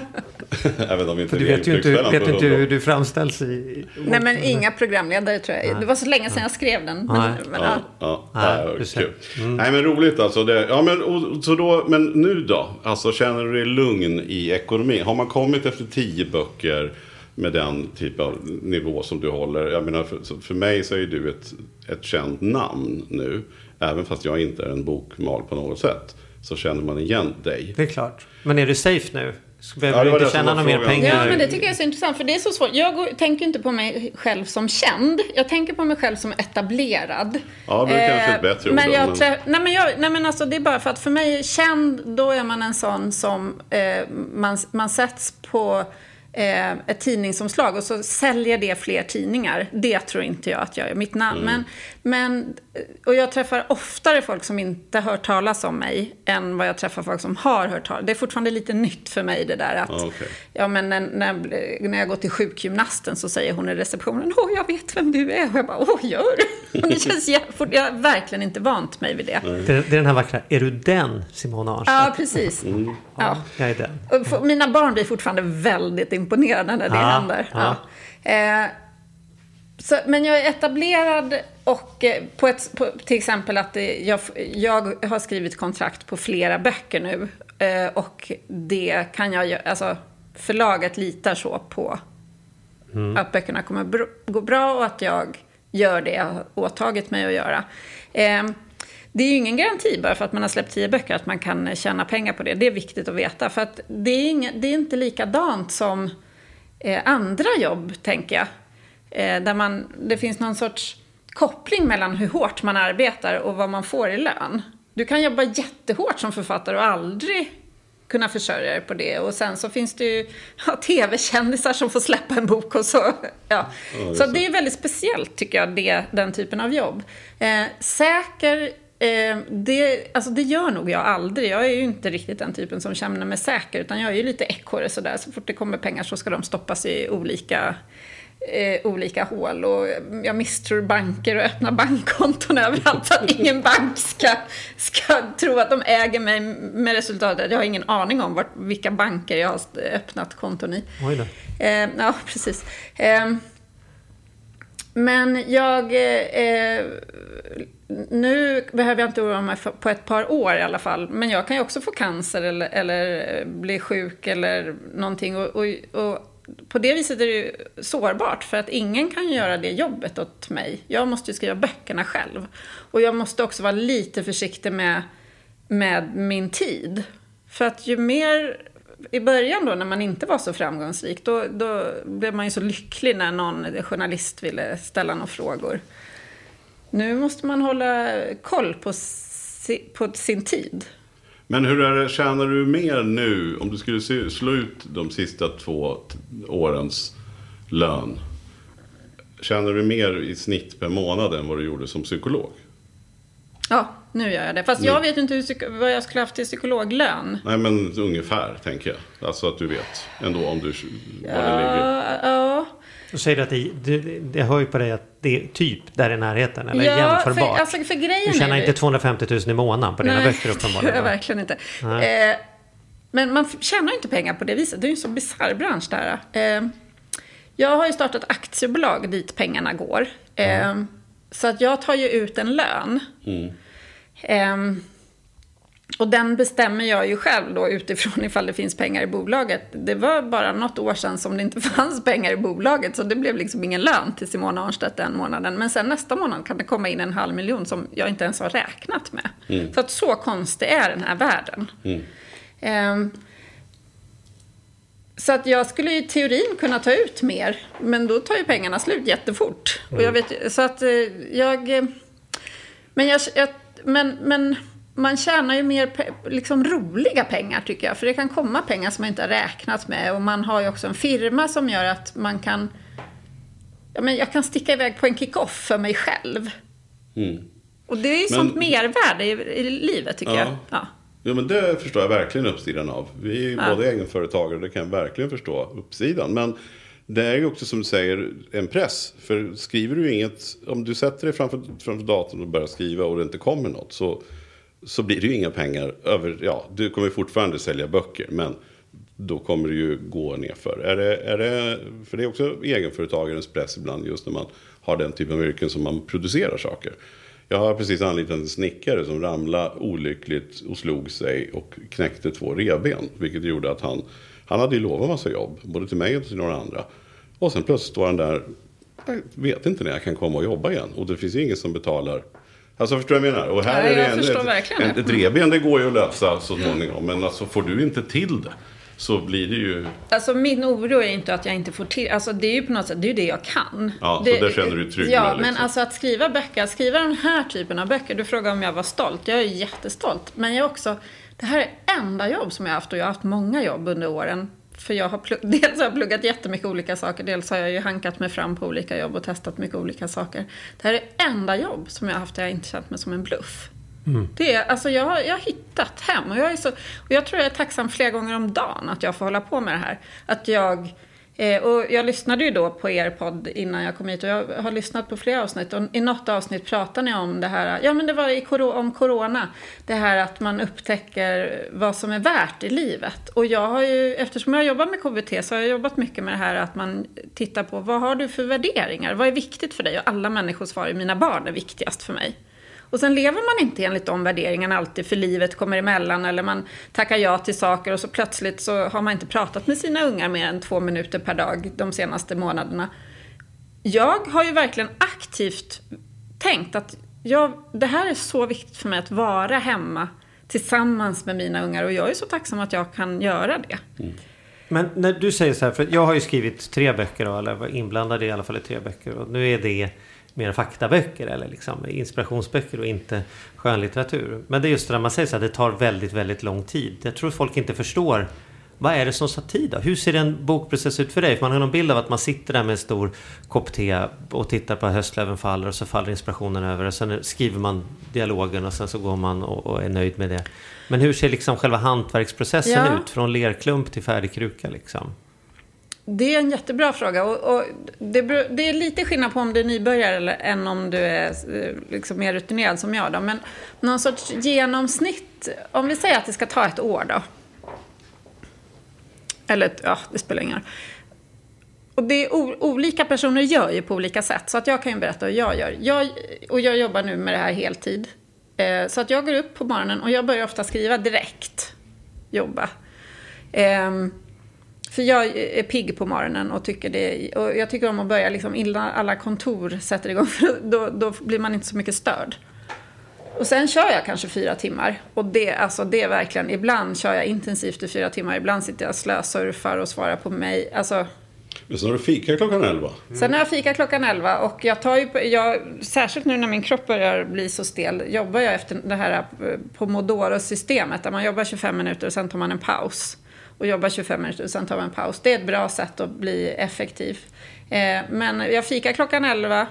[SPEAKER 6] Även om inte
[SPEAKER 5] För du
[SPEAKER 6] det
[SPEAKER 5] vet ju inte, vet inte hur du framställs i...
[SPEAKER 4] Nej men inga programledare tror jag. Det var så länge sedan jag skrev den. Men,
[SPEAKER 5] Nej.
[SPEAKER 4] men,
[SPEAKER 6] Ja,
[SPEAKER 4] ja.
[SPEAKER 6] ja,
[SPEAKER 5] Nej,
[SPEAKER 6] ja,
[SPEAKER 5] ser.
[SPEAKER 6] kul. Nej men roligt alltså. Det, ja, men, och, så då, men nu då? Alltså känner du dig lugn i ekonomin? Har man kommit efter tio böcker med den typ av nivå som du håller? Jag menar för, för mig så är du ett, ett känt namn nu. Även fast jag inte är en bokmal på något sätt. Så känner man igen dig.
[SPEAKER 5] Det är klart. Men är du safe nu? Behöver
[SPEAKER 6] Ja,
[SPEAKER 5] du inte tjäna några mer pengar?
[SPEAKER 4] Ja, men det tycker jag är så intressant, för det är så svårt. Jag går, tänker inte på mig själv som känd. Jag tänker på mig själv som etablerad.
[SPEAKER 6] Ja, det är kanske ett bättre ord
[SPEAKER 4] men
[SPEAKER 6] då,
[SPEAKER 4] jag,
[SPEAKER 6] men-
[SPEAKER 4] nej, men jag, nej, men alltså det är bara för att för mig, känd, då är man en sån som eh, man, man sätts på eh, ett tidningsomslag och så säljer det fler tidningar. Det tror inte jag att jag gör, mitt namn.
[SPEAKER 6] Mm.
[SPEAKER 4] Men, men, och jag träffar oftare folk som inte hört talas om mig än vad jag träffar folk som har hört talas Det är fortfarande lite nytt för mig det där att
[SPEAKER 6] Ja, okej.
[SPEAKER 4] Ja, men när, när, när jag går till sjukgymnasten så säger hon i receptionen Åh, jag vet vem du är. Och jag bara, åh, gör du? <laughs> Det känns jä- fort- Jag har verkligen inte vant mig vid det.
[SPEAKER 5] Det, det är den här vackra, är du den Simona Arnstedt?
[SPEAKER 4] Ja, precis.
[SPEAKER 6] Mm.
[SPEAKER 4] Ja.
[SPEAKER 5] Jag är den.
[SPEAKER 4] Mina barn blir fortfarande väldigt imponerade när det
[SPEAKER 5] Ja,
[SPEAKER 4] händer.
[SPEAKER 5] ja.
[SPEAKER 4] Eh, så, men jag är etablerad och eh, på ett, på, till exempel att det, jag, jag har skrivit kontrakt på flera böcker nu. Eh, och det kan jag alltså förlaget litar så på att böckerna kommer br- gå bra och att jag gör det jag har åtagit mig att göra. Det är ju ingen garanti bara för att man har släppt tio böcker att man kan tjäna pengar på det. Det är viktigt att veta. För att det är, inga, det är inte likadant som eh, andra jobb, tänker jag. Eh, där man, det finns någon sorts koppling mellan hur hårt man arbetar och vad man får i lön. Du kan jobba jättehårt som författare och aldrig kunna försörja dig på det. Och sen så finns det ju ja, tv-kändisar som får släppa en bok och så. Ja. så det är väldigt speciellt tycker jag, det, den typen av jobb. Eh, säker, eh, det, alltså det gör nog jag aldrig. Jag är ju inte riktigt den typen som känner mig säker. Utan jag är ju lite ekorre sådär. Så fort det kommer pengar så ska de stoppas i olika eh, olika hål och jag misstror banker och öppnar bankkonton <laughs> överallt så att ingen bank ska, ska tro att de äger mig med resultatet jag har ingen aning om vart, vilka banker jag har öppnat konton i.
[SPEAKER 5] Oj då.
[SPEAKER 4] Eh, ja, precis. Eh, men jag... Nu behöver jag inte oroa mig för, på ett par år i alla fall. Men jag kan ju också få cancer eller, eller eh, bli sjuk eller någonting. Och, och, och på det viset är det ju sårbart. För att ingen kan göra det jobbet åt mig. Jag måste ju skriva böckerna själv. Och jag måste också vara lite försiktig med, med min tid. För att ju mer i början då när man inte var så framgångsrik, då, då blev man ju så lycklig när någon journalist ville ställa några frågor. Nu måste man hålla koll på, si, på sin tid.
[SPEAKER 6] Men hur är det, tjänar du mer nu om du skulle se- slå ut de sista två årens lön? Tjänar du mer i snitt per månad än vad du gjorde som psykolog?
[SPEAKER 4] Ja, nu gör jag det. Fast jag vet inte hur, vad jag skulle haft i psykologlön.
[SPEAKER 6] Nej, men ungefär tänker jag. Alltså att du vet ändå om du, var det ligger.
[SPEAKER 4] Ja,
[SPEAKER 5] Då säger du att det, det, det hör ju på dig att det är typ där i närheten eller
[SPEAKER 4] ja
[SPEAKER 5] jämförbart.
[SPEAKER 4] För, alltså, för grejen
[SPEAKER 5] du tjänar
[SPEAKER 4] är
[SPEAKER 5] inte 250 000 i månaden på dina
[SPEAKER 4] Nej,
[SPEAKER 5] böcker <laughs>
[SPEAKER 4] det gör
[SPEAKER 5] uppenbarligen.
[SPEAKER 4] jag verkligen inte.
[SPEAKER 5] Nej.
[SPEAKER 4] Eh, men man tjänar ju inte pengar på det viset. Det är ju en så bisarr bransch det här. Eh, jag har ju startat aktiebolag dit pengarna går. Eh, Så att jag tar ju ut en lön. Eh, och den bestämmer jag ju själv då utifrån <laughs> ifall det finns pengar i bolaget. Det var bara något år sedan som det inte <laughs> fanns pengar i bolaget. Så det blev liksom ingen lön till Simona Arnstedt den månaden. Men sen nästa månad kan det komma in en halv miljon som jag inte ens har räknat med. Så att så konstig är den här världen. Ehm, så att jag skulle i teorin kunna ta ut mer. Men då tar ju pengarna slut jättefort. Och jag vet, så att eh, jag... eh, Men, jag, jag, men, men man tjänar ju mer liksom roliga pengar tycker jag. För det kan komma pengar som man inte har räknat med. Och man har ju också en firma som gör att man kan... Ja, men jag kan sticka iväg på en kick-off för mig själv. Och det är ju
[SPEAKER 6] Men-
[SPEAKER 4] sånt mervärde i, i livet tycker
[SPEAKER 6] Ja.
[SPEAKER 4] jag. Ja.
[SPEAKER 6] Jo, men det förstår jag verkligen uppsidan av. Vi är ju
[SPEAKER 4] Ja.
[SPEAKER 6] både egenföretagare, det kan jag verkligen förstå uppsidan. Men det är ju också som du säger en press. För skriver du inget, om du sätter dig framför, framför datorn och börjar skriva och det inte kommer något så, så blir det ju inga pengar över. Ja, du kommer fortfarande sälja böcker, men då kommer det ju gå nerför. Är det, är det, för det är också egenföretagarens press ibland just när man har den typen av yrken som man producerar saker. Jag har precis anlitat en snickare som ramlade olyckligt och slog sig och knäckte två revben. Vilket gjorde att han, han hade ju lovat massa jobb, både till mig och till några andra. Och sen plötsligt står han där, jag vet inte när jag kan komma och jobba igen. Och det finns ju ingen som betalar. Alltså förstår du vad jag menar? Och här
[SPEAKER 4] Ja,
[SPEAKER 6] är det en, ett, ett,
[SPEAKER 4] det.
[SPEAKER 6] ett revben, det går ju att lösa så småningom. Men alltså får du inte till det. så blir det ju...
[SPEAKER 4] Alltså min oro är inte att jag inte får till, alltså det är ju på något sätt, det är ju det jag kan.
[SPEAKER 6] Ja, så
[SPEAKER 4] det,
[SPEAKER 6] där känner du dig trygg
[SPEAKER 4] Ja,
[SPEAKER 6] med,
[SPEAKER 4] men
[SPEAKER 6] liksom.
[SPEAKER 4] alltså att skriva böcker, att skriva den här typen av böcker, du frågar om jag var stolt, jag är jättestolt. Men jag är också, det här är enda jobb som jag har haft och jag har haft många jobb under åren. För jag har plugg, <laughs> dels har jag pluggat jättemycket olika saker, dels har jag ju hankat mig fram på olika jobb och testat mycket olika saker. Det här är enda jobb som jag har haft där jag inte känt mig som en bluff. Det är, alltså jag, jag har hittat hem och jag, är så, och jag tror jag är tacksam flera gånger om dagen att jag får hålla på med det här. Att jag, eh, och jag lyssnade ju då på er podd innan jag kom hit och jag har lyssnat på flera avsnitt och i något avsnitt pratar ni om det här, ja men det var i, om corona, det här att man upptäcker vad som är värt i livet. Och jag har ju, eftersom jag jobbar med KBT så har jag jobbat mycket med det här att man tittar på vad har du för värderingar, vad är viktigt för dig? Och alla människor svarar mina barn är viktigast för mig. Och sen lever man inte enligt de värderingarna alltid för livet kommer emellan eller man tackar ja till saker och så plötsligt så har man inte pratat med sina ungar mer än två minuter per dag de senaste månaderna. Jag har ju verkligen aktivt tänkt att jag, det här är så viktigt för mig att vara hemma tillsammans med mina ungar och jag är så tacksam att jag kan göra det. Mm.
[SPEAKER 5] Men när du säger så här, för jag har ju skrivit tre böcker då, eller var inblandad i alla fall i tre böcker och nu är det mer faktaböcker eller liksom inspirationsböcker och inte skönlitteratur. Men det är just det där man säger så här, det tar väldigt, väldigt lång tid. Jag tror folk inte förstår vad är det som tar tid då? Hur ser en bokprocess ut för dig? För man har någon bild av att man sitter där med en stor kopp te och tittar på höstlöven faller och så faller inspirationen över och sen skriver man dialogen och sen så går man och, är nöjd med det. Men hur ser liksom själva hantverksprocessen
[SPEAKER 4] Ja.
[SPEAKER 5] ut? Från lerklump till färdig kruka liksom?
[SPEAKER 4] Det är en jättebra fråga. Och, och det, det är lite skillnad på om du är nybörjare eller, än om du är eh, liksom mer rutinerad som jag. Då. Men någon sorts genomsnitt, om vi säger att det ska ta ett år då. Eller, ja, det spelar ingen roll. Och det är o, olika personer gör ju på olika sätt. Så att jag kan ju berätta hur jag gör. Jag, och jag jobbar nu med det här heltid. Eh, så att jag går upp på morgonen och jag börjar ofta skriva direkt. Jobba. Eh, för jag är pigg på morgonen och tycker det och jag tycker om att börja liksom innan alla kontor sätter igång <laughs> för då, då blir man inte så mycket störd. Och sen kör jag kanske fyra timmar. Och det, alltså det är verkligen, ibland kör jag intensivt i fyra timmar. Ibland sitter jag och slösurfar och svarar på mig. Alltså,
[SPEAKER 6] Men sen har du fika klockan 11.
[SPEAKER 4] Sen har jag fika klockan 11 och jag tar ju, på- jag, särskilt nu när min kropp börjar bli så stel, jobbar jag efter det här eh, Pomodoro-systemet där man jobbar 25 minuter och sen tar man en paus. Och jobbar 25 minuter och sen tar man en paus. Det är ett bra sätt att bli effektiv. Eh, men jag fikar klockan 11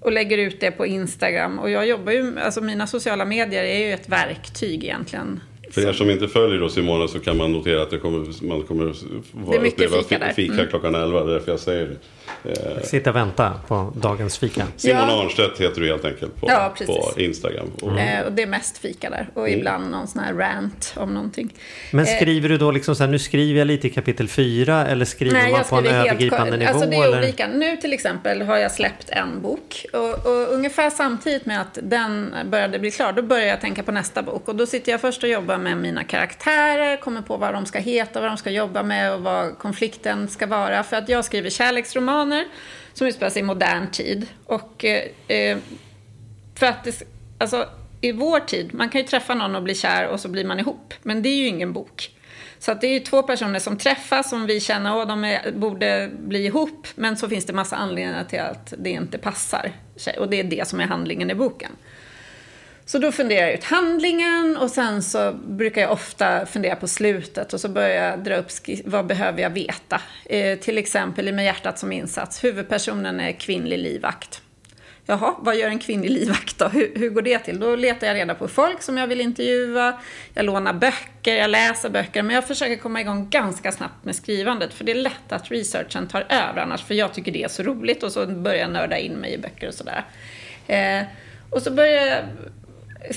[SPEAKER 4] och lägger ut det på Instagram. Och jag jobbar ju, alltså mina sociala medier är ju ett verktyg egentligen.
[SPEAKER 6] För er som inte följer då Simona så kan man notera att det kommer, man kommer få
[SPEAKER 4] Det är mycket
[SPEAKER 6] uppleva
[SPEAKER 4] fika där.
[SPEAKER 6] fika
[SPEAKER 4] Mm.
[SPEAKER 6] klockan 11. Det är därför jag säger det. Eh,
[SPEAKER 5] Sitta och vänta på dagens fika.
[SPEAKER 6] Simon
[SPEAKER 4] Ja.
[SPEAKER 6] Arnstedt heter du helt enkelt på,
[SPEAKER 4] Ja,
[SPEAKER 6] på Instagram. Och,
[SPEAKER 4] Eh, och det är mest fika där. Och ibland någon sån här rant om någonting.
[SPEAKER 5] Men
[SPEAKER 4] Eh,
[SPEAKER 5] skriver du då liksom så här, nu skriver jag lite i kapitel 4 eller skriver
[SPEAKER 4] Nej,
[SPEAKER 5] man på en övergripande nivå?
[SPEAKER 4] Alltså det är
[SPEAKER 5] eller?
[SPEAKER 4] olika. Nu till exempel har jag släppt en bok. Och, och ungefär samtidigt med att den började bli klar, då började jag tänka på nästa bok. Och då sitter jag först och jobbar med mina karaktärer, kommer på vad de ska heta, vad de ska jobba med och vad konflikten ska vara. För att jag skriver romaner som utspelar sig i modern tid. Och eh, eh, för att det, alltså, i vår tid, man kan ju träffa någon och bli kär och så blir man ihop. Men det är ju ingen bok. Så att det är ju två personer som träffas som vi känner att de är, borde bli ihop. Men så finns det massa anledningar till att det inte passar sig. Och det är det som är handlingen i boken. Så då funderar jag ut handlingen och sen så brukar jag ofta fundera på slutet och så börjar jag dra upp vad behöver jag veta. Eh, till exempel i Med hjärtat som insats, huvudpersonen är kvinnlig livvakt. Jaha, vad gör en kvinnlig livvakt då? Hur, hur går det till? Då letar jag reda på folk som jag vill intervjua, jag lånar böcker, jag läser böcker, men jag försöker komma igång ganska snabbt med skrivandet, för det är lätt att researchen tar över annars, för jag tycker det är så roligt och så börjar jag nörda in mig i böcker och sådär. Eh, och så börjar jag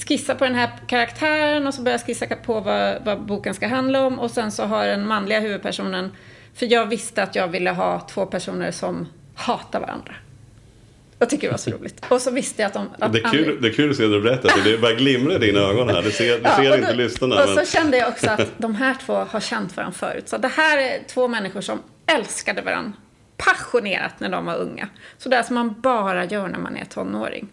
[SPEAKER 4] skissa på den här karaktären och så börjar jag skissa på vad, vad boken ska handla om och sen så har den manliga huvudpersonen, för jag visste att jag ville ha två personer som hatar varandra. Jag tycker det var så <laughs> roligt. Och så visste jag att de... Att
[SPEAKER 6] det, är kul, det är kul att se när du berättar. för Det bara glimrar i dina ögon här. Det ser, det ser
[SPEAKER 4] och
[SPEAKER 6] inte
[SPEAKER 4] då-
[SPEAKER 6] lyssnarna.
[SPEAKER 4] Och så
[SPEAKER 6] Men,
[SPEAKER 4] kände jag också att <laughs> de här två har känt varandra förut. Så det här är två människor som älskade varandra passionerat när de var unga. Så det är som man bara gör när man är tonåring.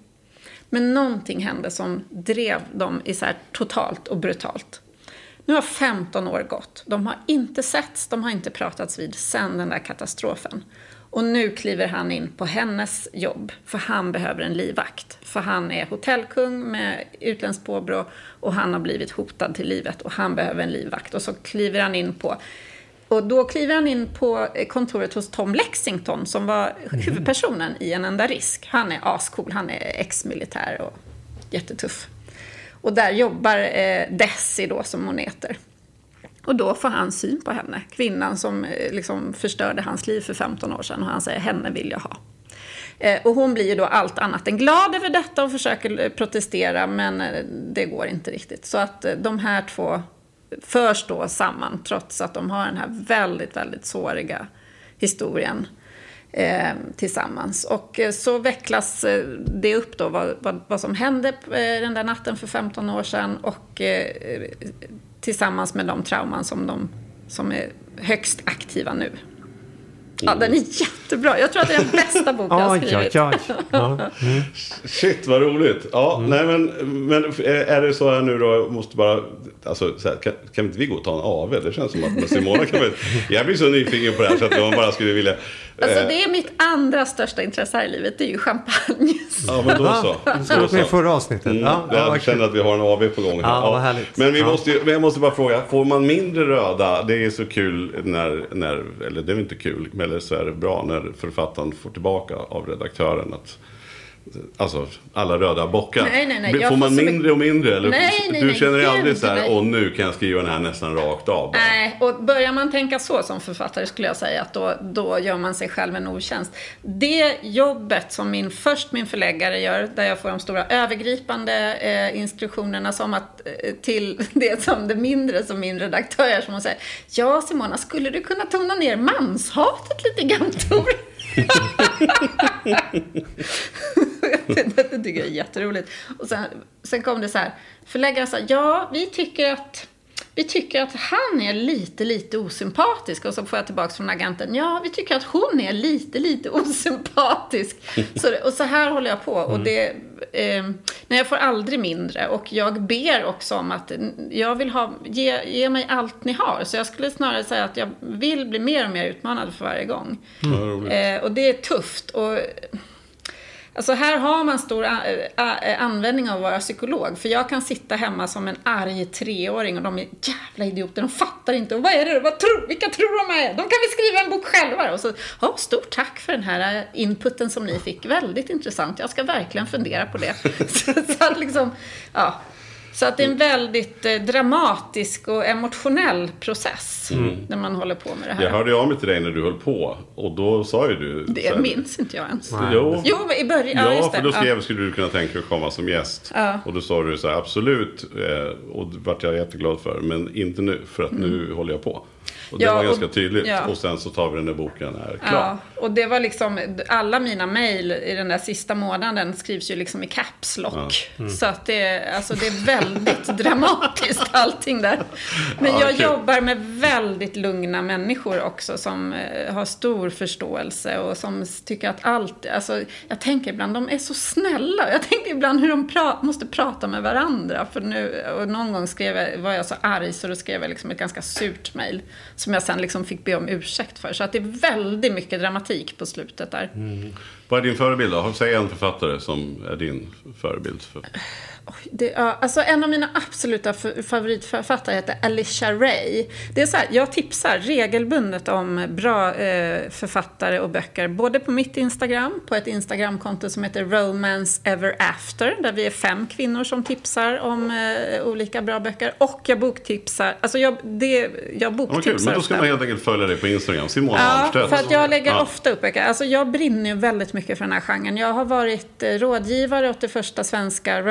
[SPEAKER 4] Men någonting hände som drev dem isär totalt och brutalt. Nu har 15 år gått. De har inte setts, de har inte pratats vid sen den där katastrofen. Och nu kliver han in på hennes jobb, för han behöver en livvakt. För han är hotellkung med utländskt påbrå och han har blivit hotad till livet och han behöver en livvakt. Och så kliver han in på och då kliver han in på kontoret hos Tom Lexington som var huvudpersonen i En enda risk. Han är ascool, han är ex-militär och jättetuff. Och där jobbar eh, Desi då, som hon heter. Och då får han syn på henne, kvinnan som eh, liksom förstörde hans liv för 15 år sedan. Och han säger, henne vill jag ha. Eh, och hon blir ju då allt annat än glad över detta och försöker eh, protestera, men eh, det går inte riktigt. Så att eh, de här två förs då samman, trots att de har den här väldigt, väldigt såriga historien eh, tillsammans. Och eh, så vecklas eh, det upp då vad, vad, vad som hände eh, den där natten för 15 år sedan och eh, tillsammans med de trauman som de som är högst aktiva nu. Ja, den är jättebra. Jag tror att det är den bästa bok jag har skrivit.
[SPEAKER 5] oj, oj. Ja.
[SPEAKER 6] Shit vad roligt. Ja,
[SPEAKER 5] Mm.
[SPEAKER 6] nej men, men är det så här nu då, jag måste bara, alltså så här, kan, kan inte vi gå och ta en AV? Det känns som att med Simona kan vi, jag blir så nyfiken på det här så att jag bara skulle vilja.
[SPEAKER 4] Alltså,
[SPEAKER 6] eh,
[SPEAKER 4] det är mitt andra största intresse här i livet, det är ju champagne.
[SPEAKER 6] Ja men då så. Då
[SPEAKER 5] varit med förra avsnittet.
[SPEAKER 6] Mm,
[SPEAKER 5] Ja, ja,
[SPEAKER 6] jag
[SPEAKER 5] vad
[SPEAKER 6] känner att vi har en AV på gång här.
[SPEAKER 5] Ja, vad härligt.
[SPEAKER 6] Men, vi
[SPEAKER 5] Ja.
[SPEAKER 6] måste, ju- jag måste bara fråga, får man mindre röda? Det är så kul när, när eller det är inte kul, men eller så är det bra när författaren får tillbaka av redaktören att Alltså alla röda bockar.
[SPEAKER 4] Nej, nej, nej,
[SPEAKER 6] Får
[SPEAKER 4] får
[SPEAKER 6] man
[SPEAKER 4] så
[SPEAKER 6] mindre och mindre? Eller?
[SPEAKER 4] Nej, nej,
[SPEAKER 6] du känner dig aldrig så här, åh nu kan jag skriva den här nästan rakt av. bara."
[SPEAKER 4] Nej, och börjar man tänka så som författare skulle jag säga att då, då gör man sig själv en otjänst. Det jobbet som min, först min förläggare gör, där jag får de stora övergripande eh, instruktionerna som att, eh, till <laughs> det som det mindre som min redaktör gör, som hon säger, ja Simona, skulle du kunna tona ner manshatet lite grann <laughs> Tor? Det, det tycker jag är jätteroligt. Och sen, sen kom det så här, förläggaren sa, ja, vi tycker att vi tycker att han är lite, lite osympatisk. Och så får jag tillbaka från agenten, ja, vi tycker att hon är lite, lite osympatisk. Så, och så här håller jag på. Och det, eh, nej, jag får aldrig mindre. Och jag ber också om att mm, jag vill ha, ge, ge mig allt ni har. Så jag skulle snarare säga att jag vill bli mer och mer utmanad för varje gång.
[SPEAKER 6] Roligt.
[SPEAKER 4] Eh, och det är tufft. Och, alltså här har man stor användning av att vara psykolog. För jag kan sitta hemma som en arg treåring och de är jävla idioter. De fattar inte. Och vad är det? Vad tror, vilka tror de är? De kan väl skriva en bok själva? Och så, ja, stort tack för den här eh, inputen som ni fick. Väldigt intressant. Jag ska verkligen fundera på det. <laughs> så, så att liksom, ja. Så att det är en väldigt eh, dramatisk och emotionell process när man håller på med det här.
[SPEAKER 6] Jag hörde av mig till dig när du höll på och då sa ju du.
[SPEAKER 4] Det
[SPEAKER 6] här-
[SPEAKER 4] minns inte jag ens.
[SPEAKER 6] Jo,
[SPEAKER 4] Jo, men i början. Ja,
[SPEAKER 6] Ja, för då skrev,
[SPEAKER 4] ja.
[SPEAKER 6] skulle du kunna tänka dig att komma som gäst.
[SPEAKER 4] Ja.
[SPEAKER 6] Och då sa du så här, absolut. Eh, och det vart jag jätteglad för. Men inte nu, för att nu håller jag på. Och det.
[SPEAKER 4] Ja,
[SPEAKER 6] var
[SPEAKER 4] och-
[SPEAKER 6] ganska tydligt.
[SPEAKER 4] ja.
[SPEAKER 6] Och sen så tar vi den där boken är klar.
[SPEAKER 4] Ja, och det var liksom, alla mina mejl i den där sista månaden skrivs ju liksom i caps lock.
[SPEAKER 6] Mm.
[SPEAKER 4] Så att det, alltså det är väldigt <laughs> dramatiskt allting där. Men
[SPEAKER 6] Ja,
[SPEAKER 4] jag
[SPEAKER 6] kul.
[SPEAKER 4] jobbar med väldigt lugna människor också som eh, har stor förståelse och som tycker att allt, alltså jag tänker ibland, de är så snälla. Jag tänker ibland hur de pra- måste prata med varandra. För nu, och någon gång skrev jag, var jag så arg så då skrev jag liksom ett ganska surt mejl som jag sen liksom fick be om ursäkt för. Så att det är väldigt mycket dramatik på slutet där. Mm.
[SPEAKER 6] Vad är din förebild då? Säg en författare som är din förebild. För...
[SPEAKER 4] Det, alltså en av mina absoluta favoritförfattare heter Alicia Ray. Det är så här, jag tipsar regelbundet om bra eh, författare och böcker. Både på mitt Instagram, på ett Instagramkonto som heter Romance Ever After. Där vi är fem kvinnor som tipsar om eh, olika bra böcker. Och jag boktipsar. Alltså jag, det, jag boktipsar
[SPEAKER 6] Men då ska
[SPEAKER 4] ofta.
[SPEAKER 6] man helt enkelt följa dig på Instagram. Simona
[SPEAKER 4] Ja, för att jag lägger
[SPEAKER 6] Ja.
[SPEAKER 4] ofta upp böcker. Alltså jag brinner ju väldigt mycket för den här genren. Jag har varit eh, rådgivare åt det första svenska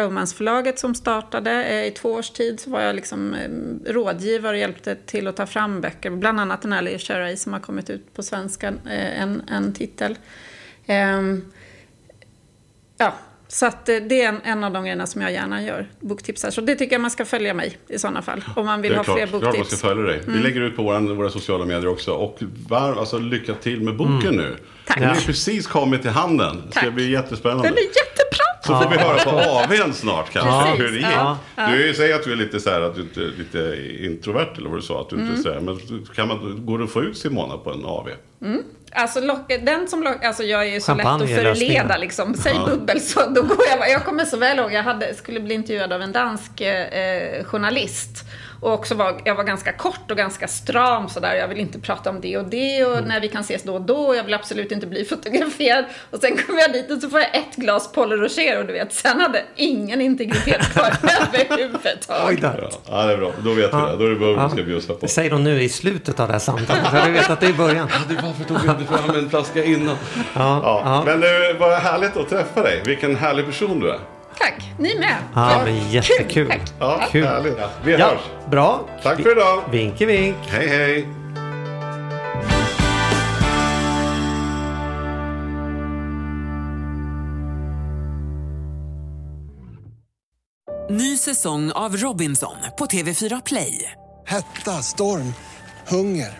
[SPEAKER 4] romansförlaget som startade. Eh, I två års tid så var jag liksom eh, rådgivare och hjälpte till att ta fram böcker. Bland annat den här Ray som har kommit ut på svenska, eh, en, en titel. Ehm, ja, så att det är en, en av de grejerna som jag gärna gör, boktipsar. Så det tycker jag man ska följa mig i sådana fall. Om man vill
[SPEAKER 6] Det
[SPEAKER 4] ha
[SPEAKER 6] klart,
[SPEAKER 4] fler
[SPEAKER 6] klart man ska
[SPEAKER 4] boktips.
[SPEAKER 6] följa dig. Vi lägger ut på våra, våra sociala medier också. Och var, alltså, lycka till med boken nu.
[SPEAKER 4] Tack.
[SPEAKER 6] Den har precis kommit till handen. Det ska
[SPEAKER 4] Tack.
[SPEAKER 6] bli jättespännande.
[SPEAKER 4] Den är jättebra!
[SPEAKER 6] Så får vi höra på AWn snart kanske hur det gick.
[SPEAKER 4] Ja.
[SPEAKER 6] Du säger att du är lite så här att du inte är lite introvert eller vad du sa. Att du
[SPEAKER 4] Mm.
[SPEAKER 6] inte är så här, men kan man, går det att få ut Simona på en AW?
[SPEAKER 4] Alltså, lock, den som lock, alltså jag är ju så lätt att förleda liksom. Säg bubbel så då går jag. Jag kommer så väl ihåg, jag hade, skulle bli intervjuad av en dansk eh, journalist. Och också var, jag var ganska kort och ganska stram sådär. Jag vill inte prata om det och det och när vi kan ses då och då. Jag vill absolut inte bli <laughs> fotograferad. Och sen kommer jag dit och så får jag ett glas Paul Rocher och du vet, sen hade ingen integritet kvar <laughs> överhuvudtaget.
[SPEAKER 5] Då.
[SPEAKER 6] Ja, ja, det är bra. Då vet vi det. Då är det vad vi ska bjussa på.
[SPEAKER 5] Det säger de nu i slutet av det här samtalet. Så du vet att det är i början.
[SPEAKER 6] Varför tog vi inte fram en flaska innan?
[SPEAKER 5] Ja,
[SPEAKER 6] Ja,
[SPEAKER 5] ja.
[SPEAKER 6] men det var härligt att träffa dig. Vilken härlig person du är.
[SPEAKER 4] Tack, ni med.
[SPEAKER 5] Ja, men jättekul.
[SPEAKER 4] Kul, tack.
[SPEAKER 6] Ja,
[SPEAKER 5] Kul.
[SPEAKER 6] härligt. Vi
[SPEAKER 5] Ja,
[SPEAKER 6] hörs.
[SPEAKER 5] bra.
[SPEAKER 6] Tack för idag.
[SPEAKER 5] Vinke vink.
[SPEAKER 6] Hej, hej.
[SPEAKER 1] Ny säsong av Robinson på TV4 Play.
[SPEAKER 2] Hetta, storm, hunger.